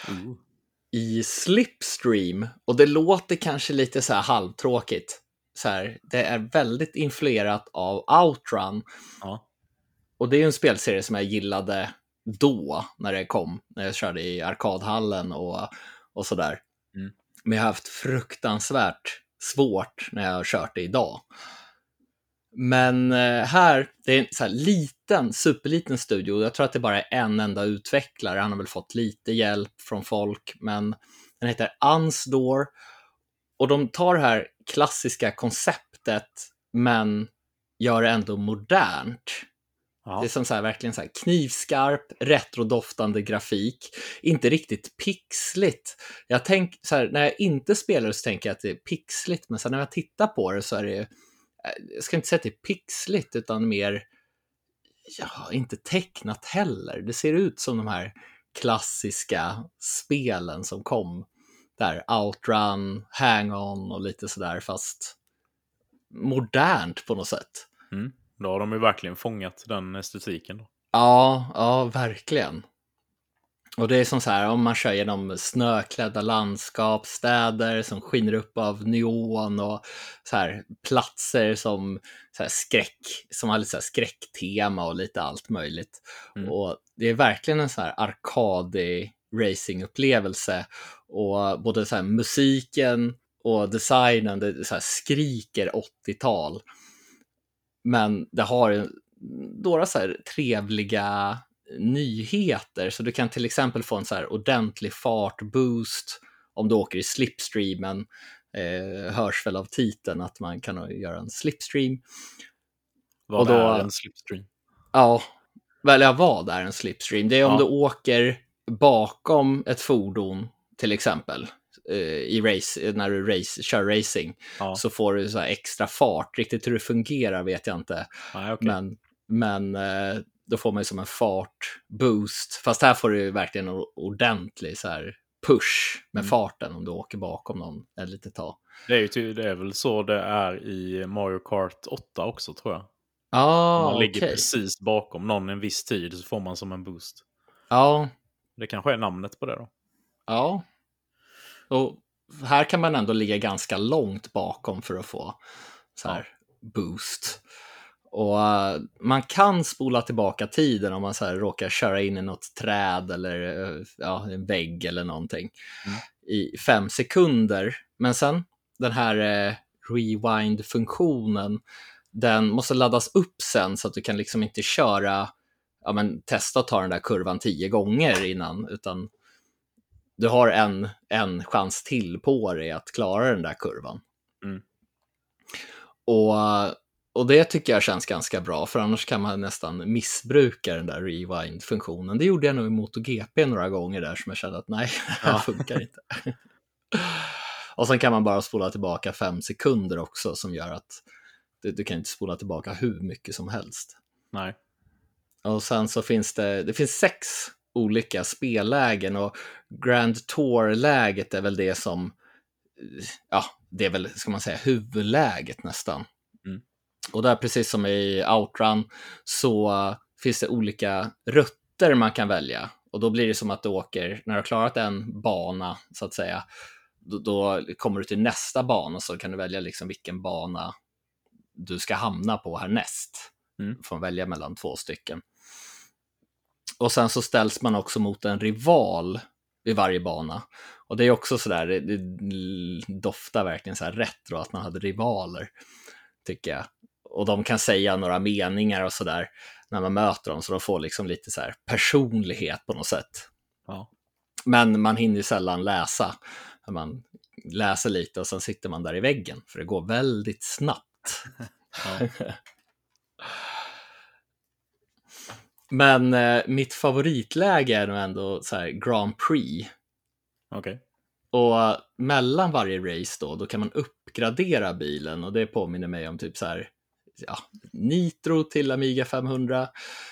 Ooh.
i Slipstream. Och det låter kanske lite så här halvtråkigt. Så här, det är väldigt influerat av Outrun.
Ja.
Och det är ju en spelserie som jag gillade då, när det kom. När jag körde i arkadhallen och, och sådär.
Mm.
Men jag har haft fruktansvärt svårt när jag har kört det idag. Men eh, här, det är en så här liten, superliten studio. Jag tror att det bara är en enda utvecklare. Han har väl fått lite hjälp från folk, men den heter Unsdoor. Och de tar det här klassiska konceptet, men gör det ändå modernt.
Ja.
Det är som så här, verkligen så här knivskarp, retrodoftande grafik. Inte riktigt pixligt. Jag tänk, så här, när jag inte spelar så tänker jag att det är pixligt, men sen när jag tittar på det så är det, eh, jag ska inte säga att det är pixligt, utan mer, ja, inte tecknat heller. Det ser ut som de här klassiska spelen som kom där, Outrun, Hang-On och lite sådär, fast modernt på något sätt.
Mm. Då har de ju verkligen fångat den estetiken. Då.
Ja, ja, verkligen. Och det är som så här, om man kör genom snöklädda landskap, städer som skiner upp av neon och så här platser som så här skräck, som har lite så här skräcktema och lite allt möjligt.
Mm.
Och det är verkligen en så här arkadig racingupplevelse och både så här musiken och designen, det så här skriker 80-tal. Men det har några så här trevliga nyheter. Så du kan till exempel få en så här ordentlig fartboost om du åker i slipstreamen. Eh, hörs väl av titeln att man kan göra en slipstream.
Vad
då-
är en slipstream?
Ja, väl jag var där en slipstream. Det är om
Ja.
du åker bakom ett fordon till exempel eh, i race, när du race, kör racing
Ja.
så får du så här extra fart. Riktigt hur det fungerar vet jag inte.
Nej, okej.
Men, men eh, då får man ju som en fartboost. Fast här får du ju verkligen en ordentlig så här push med
Mm.
farten om du åker bakom någon ett litet tag.
Det, är ju det är väl så det är i Mario Kart 8 också tror jag.
Ah,
man ligger
okej.
precis bakom någon en viss tid så får man som en boost.
Ja,
Det kanske är namnet på det då.
ja. Och här kan man ändå ligga ganska långt bakom för att få så här boost. Och eh, man kan spola tillbaka tiden om man så här råkar köra in i något träd eller eh, ja, en vägg eller någonting
Mm.
i fem sekunder. Men sen den här eh, rewind-funktionen, den måste laddas upp sen så att du kan liksom inte köra, ja men testa att ta den där kurvan tio gånger innan, utan du har en, en chans till på dig att klara den där kurvan.
Mm.
Och, och det tycker jag känns ganska bra, för annars kan man nästan missbruka den där rewind-funktionen. Det gjorde jag nog i MotoGP några gånger där som jag kände att nej, *laughs* det här
Ja.
funkar inte. *laughs* och sen kan man bara spola tillbaka fem sekunder också som gör att du, du kan inte spola tillbaka hur mycket som helst.
Nej.
Och sen så finns det, det finns sex olika spellägen och Grand Tour-läget är väl det som, ja, det är väl, ska man säga, huvudläget nästan.
Mm.
Och där, precis som i Outrun, så finns det olika rutter man kan välja. Och då blir det som att du åker, när du har klarat en bana, så att säga, då, då kommer du till nästa bana så kan du välja liksom vilken bana du ska hamna på härnäst.
Mm.
Du får välja mellan två stycken. Och sen så ställs man också mot en rival vid varje bana. Och det är också sådär, det, det doftar verkligen så här retro att man hade rivaler, tycker jag. Och de kan säga några meningar och sådär när man möter dem, så de får liksom lite så här personlighet på något sätt.
Ja.
Men man hinner ju sällan läsa. Man läser lite och sen sitter man där i väggen, för det går väldigt snabbt. *laughs*
Ja. *laughs*
Men eh, mitt favoritläge är nog ändå så här Grand Prix.
Okej.
Och eh, mellan varje race då, då kan man uppgradera bilen och det påminner mig om typ så här, ja, Nitro till Amiga 500.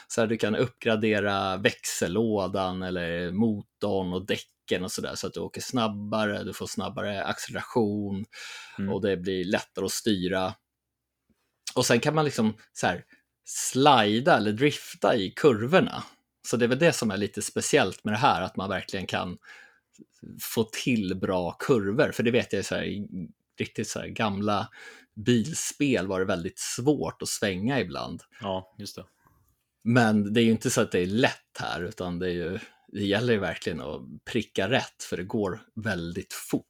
Så här, du kan uppgradera växellådan eller motorn och däcken och sådär så att du åker snabbare, du får snabbare acceleration
Mm.
och det blir lättare att styra. Och sen kan man liksom så här slida eller drifta i kurvorna. Så det är väl det som är lite speciellt med det här, att man verkligen kan få till bra kurvor. För det vet jag, så här, i riktigt så här, gamla bilspel var det väldigt svårt att svänga ibland.
Ja, just det.
Men det är ju inte så att det är lätt här, utan det, är ju, det gäller ju verkligen att pricka rätt, för det går väldigt fort.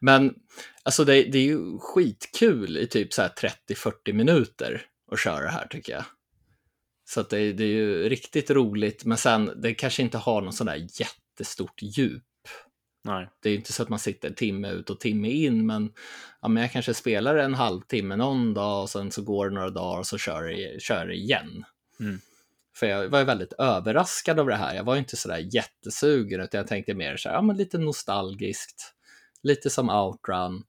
Men alltså det, det är ju skitkul i typ så här 30-40 minuter att köra det här tycker jag. Så att det, det är ju riktigt roligt, men sen det kanske inte har någon sån där jättestort djup.
Nej.
Det är ju inte så att man sitter timme ut och timme in, men, ja, men jag kanske spelar en halvtimme någon dag och sen så går det några dagar och så kör jag, kör jag igen.
Mm.
För jag var ju väldigt överraskad av det här. Jag var ju inte sådär jättesugen, utan jag tänkte mer så här, ja men lite nostalgiskt, lite som Outrun.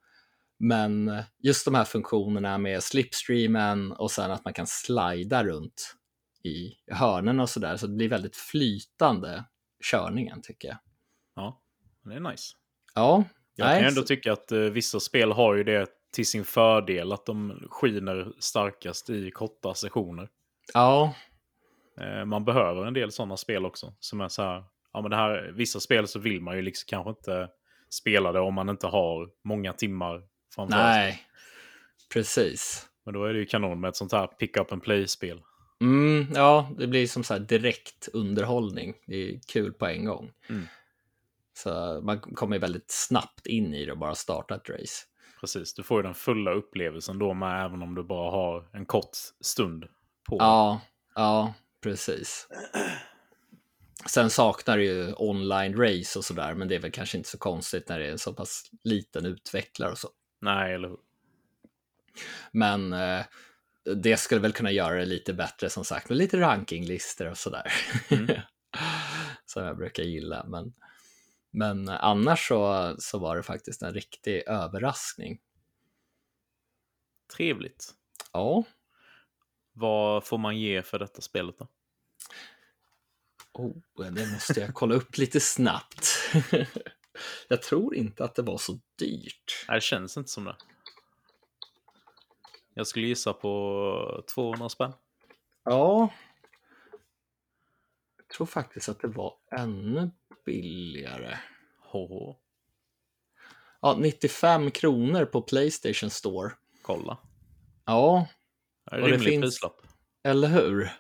Men just de här funktionerna med slipstreamen och sen att man kan slida runt i hörnen och sådär, så det blir väldigt flytande körningen tycker jag.
Ja, det är nice.
Ja,
Jag
nej,
kan ändå tycka att eh, vissa spel har ju det till sin fördel, att de skiner starkast i korta sessioner.
ja,
Eh, man behöver en del sådana spel också, som är så här, ja men det här, vissa spel så vill man ju liksom kanske inte spela det om man inte har många timmar framför sig.
nej, precis.
Men då är det ju kanon med ett sånt här pick up and play-spel.
Mm, ja, det blir som så här direkt underhållning. Det är kul på en gång.
Mm.
Så man kommer ju väldigt snabbt in i det och bara starta ett race.
Precis, du får ju den fulla upplevelsen då med, även om du bara har en kort stund på.
Ja, ja, precis. Sen saknar det ju online race och sådär, men det är väl kanske inte så konstigt när det är en så pass liten utvecklare och så.
Nej, eller hur?
Men eh, det skulle väl kunna göra det lite bättre som sagt, med lite rankinglistor och sådär.
Mm. *laughs*
som jag brukar gilla. Men, men annars så, så var det faktiskt en riktig överraskning.
Trevligt.
Ja,
Vad får man ge för detta spelet då?
Oh, det måste jag kolla upp lite snabbt. *laughs* jag tror inte att det var så dyrt.
Nej, det känns inte som det. Jag skulle gissa på 200 spänn.
Ja. Jag tror faktiskt att det var ännu billigare.
HH.
Ja, 95 kronor på Playstation Store.
Kolla.
Ja,
Det är
det
rimlig prislapp.
eller hur?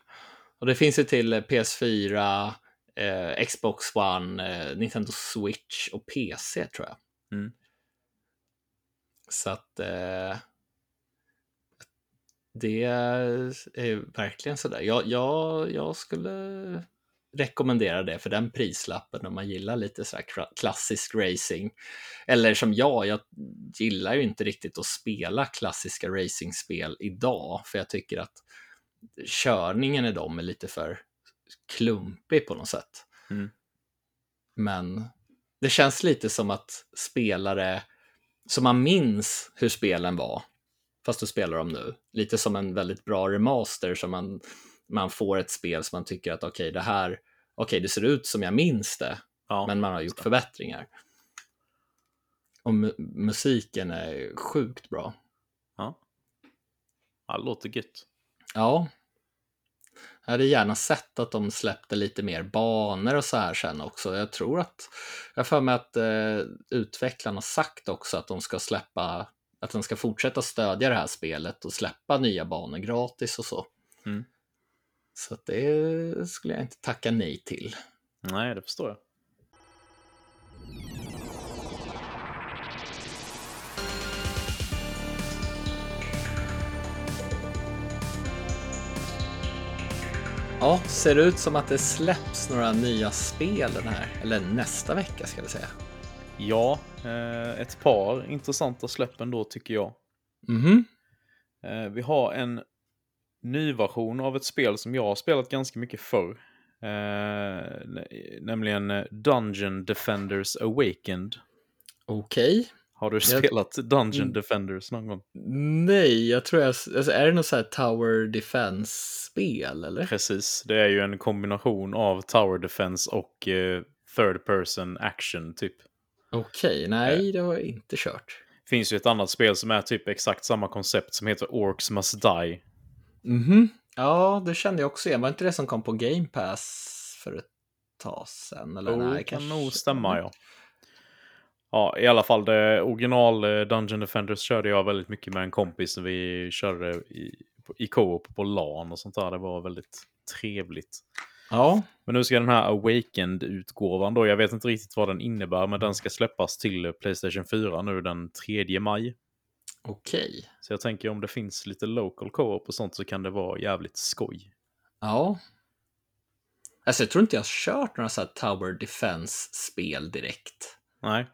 Och det finns ju till PS4, eh, Xbox One, eh, Nintendo Switch och PC tror jag.
Mm.
Så att eh, det är verkligen sådär. Jag, jag, jag skulle rekommendera det för den prislappen om man gillar lite så klassisk racing. Eller som jag, jag gillar ju inte riktigt att spela klassiska racingspel idag för jag tycker att körningen i dem är lite för klumpig på något sätt.
Mm.
Men det känns lite som att spelare som man minns hur spelen var, fast du spelar dem nu. Lite som en väldigt bra remaster som man, man får ett spel som man tycker att okej, det här, okej, det ser ut som jag minns det,
Ja,
men man har gjort förbättringar. Och mu- musiken är sjukt bra.
Ja. ja, det låter gött.
Ja. Jag hade gärna sett att de släppte lite mer banor och så här sen också. Jag tror att, jag har för mig att eh, utvecklarna sagt också att de ska släppa, att de ska fortsätta stödja det här spelet och släppa nya banor gratis och så.
Mm.
Så det skulle jag inte tacka nej till.
Nej, det förstår jag.
Ja, ser det ut som att det släpps några nya spel den här, eller nästa vecka ska vi säga.
Ja, eh, ett par intressanta släpp ändå tycker jag.
Mhm.
Eh, vi har en ny version av ett spel som jag har spelat ganska mycket förr. Eh, nä- nämligen Dungeon Defenders Awakened.
Okej.
Har du
Jag-
spelat Dungeon
Mm.
Defenders någon gång?
Nej, jag tror jag... Alltså, är det något så här Tower Defense-spel, eller?
Precis, det är ju en kombination av Tower Defense och eh, Third Person Action typ.
Okej, nej, det har jag inte kört.
finns ju ett annat spel som är typ exakt samma koncept som heter Orcs Must Die.
Mhm. Ja, det kände jag också igen. Var inte det som kom på Game Pass för ett tag sedan? Eller
Jo,
nej,
det kan
kanske-
nog stämma ja. Ja, i alla fall det original eh, Dungeon Defenders körde jag väldigt mycket med en kompis. när Vi körde i, i co-op på LAN och sånt där. Det var väldigt trevligt.
Ja,
Men nu ska den här Awakened-utgåvan då, jag vet inte riktigt vad den innebär, men den ska släppas till Playstation 4 nu den 3 maj.
okej.
Så jag tänker om det finns lite local co-op och sånt så kan det vara jävligt skoj.
Ja. Alltså, jag tror inte jag har kört några så här Tower Defense-spel direkt.
Nej,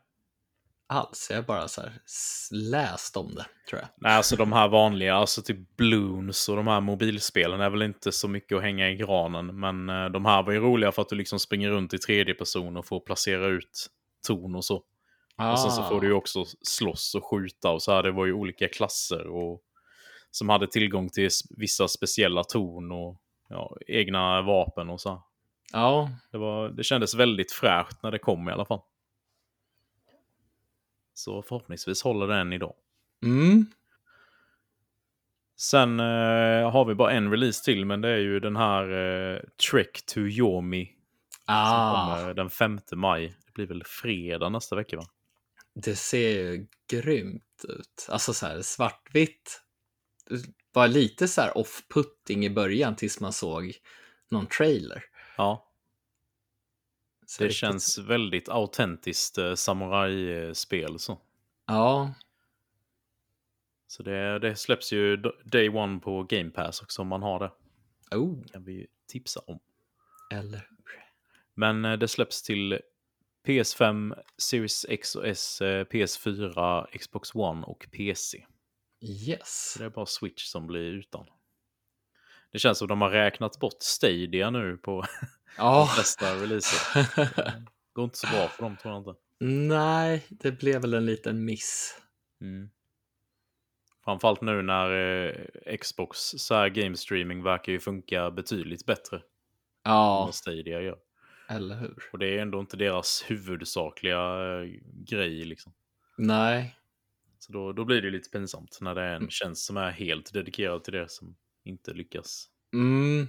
Alls. Jag har bara så läst om det, tror jag.
Nej, alltså de här vanliga, alltså typ Bloons och de här mobilspelen är väl inte så mycket att hänga i granen. Men eh, de här var ju roliga för att du liksom springer runt i tredje person och får placera ut ton och så. Och sen så får du ju också slåss och skjuta och så här. Det var ju olika klasser och som hade tillgång till vissa speciella ton och ja, egna vapen och så. här.
Ja,
Det, var, det kändes väldigt fräscht när det kom i alla fall. Så förhoppningsvis håller det än idag.
mm.
Sen eh, har vi bara en release till, men det är ju den här eh, Trek to Yomi. Som
Ah,
kommer den 5 maj. Det blir väl fredag nästa vecka va?
det ser ju grymt ut. Alltså så här svartvitt. Var lite så här off-putting i början tills man såg någon trailer.
Ja,
Så
det
riktigt-
känns väldigt autentiskt eh, samurajspel så.
Ja,
Så det, det släpps ju day one på Game Pass också om man har det.
oh,
kan vi tipsa om.
eller
Men eh, det släpps till PS5, Series X och S, eh, PS4, Xbox One och PC.
yes.
Så det är bara Switch som blir utan. Det känns som de har räknat bort Stadia nu på *laughs* de
Ja,
flesta releaser. *laughs* Går inte så bra för dem tror jag inte.
nej, det blev väl en liten miss.
Mm. Framförallt nu när eh, Xbox så här game streaming verkar ju funka betydligt bättre än
Ja,
vad Stadia gör.
eller hur?
Och det är ändå inte deras huvudsakliga eh, grej liksom.
Nej.
Så då, då blir det lite pinsamt när det är en
Mm.
tjänst som är helt dedikerad till det som inte lyckas.
Mm.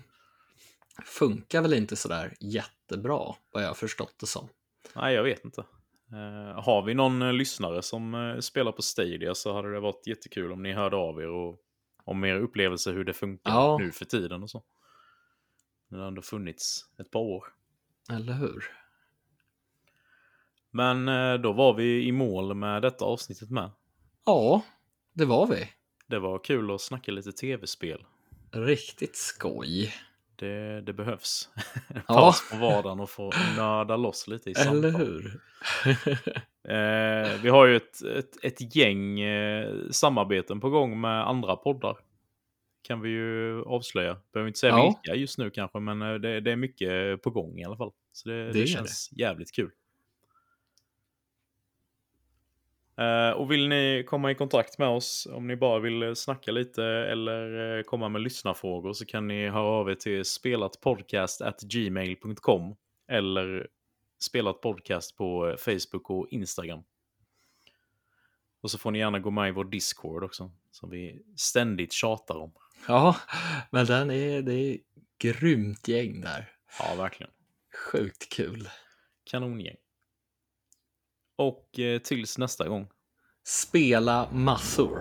Funkar väl inte sådär jättebra, vad jag har förstått det som.
Nej, jag vet inte. Eh, har vi någon eh, lyssnare som eh, spelar på Stadia så hade det varit jättekul om ni hörde av er och om er upplevelse hur det funkar
Ja.
nu för tiden och så. Det har ändå funnits ett par år.
Eller hur?
Men eh, då var vi i mål med detta avsnittet med.
Ja, det var vi.
Det var kul att snacka lite tv-spel.
Riktigt skoj.
Det, det behövs.
Ja. *laughs*
Paus på vardagen och få nörda loss lite i samtal.
Eller hur? *laughs*
Eh, vi har ju ett, ett, ett gäng eh, samarbeten på gång med andra poddar. Kan vi ju avslöja. Behöver inte säga
Ja.
vilka just nu kanske, men eh, det, det är mycket på gång i alla fall. Så det, det,
Det
känns jävligt kul. Eh, och vill ni komma i kontakt med oss, om ni bara vill eh, snacka lite eller eh, komma med lyssnarfrågor så kan ni höra av er till spelatpodcast@gmail.com eller spelat podcast på eh, Facebook och Instagram. Och så får ni gärna gå med i vår Discord också, som vi ständigt tjatar om.
Ja, men den är, det är grymt gäng där.
Ja, verkligen.
Sjukt kul.
Kanongäng. Och eh, tills nästa gång.
Spela massor.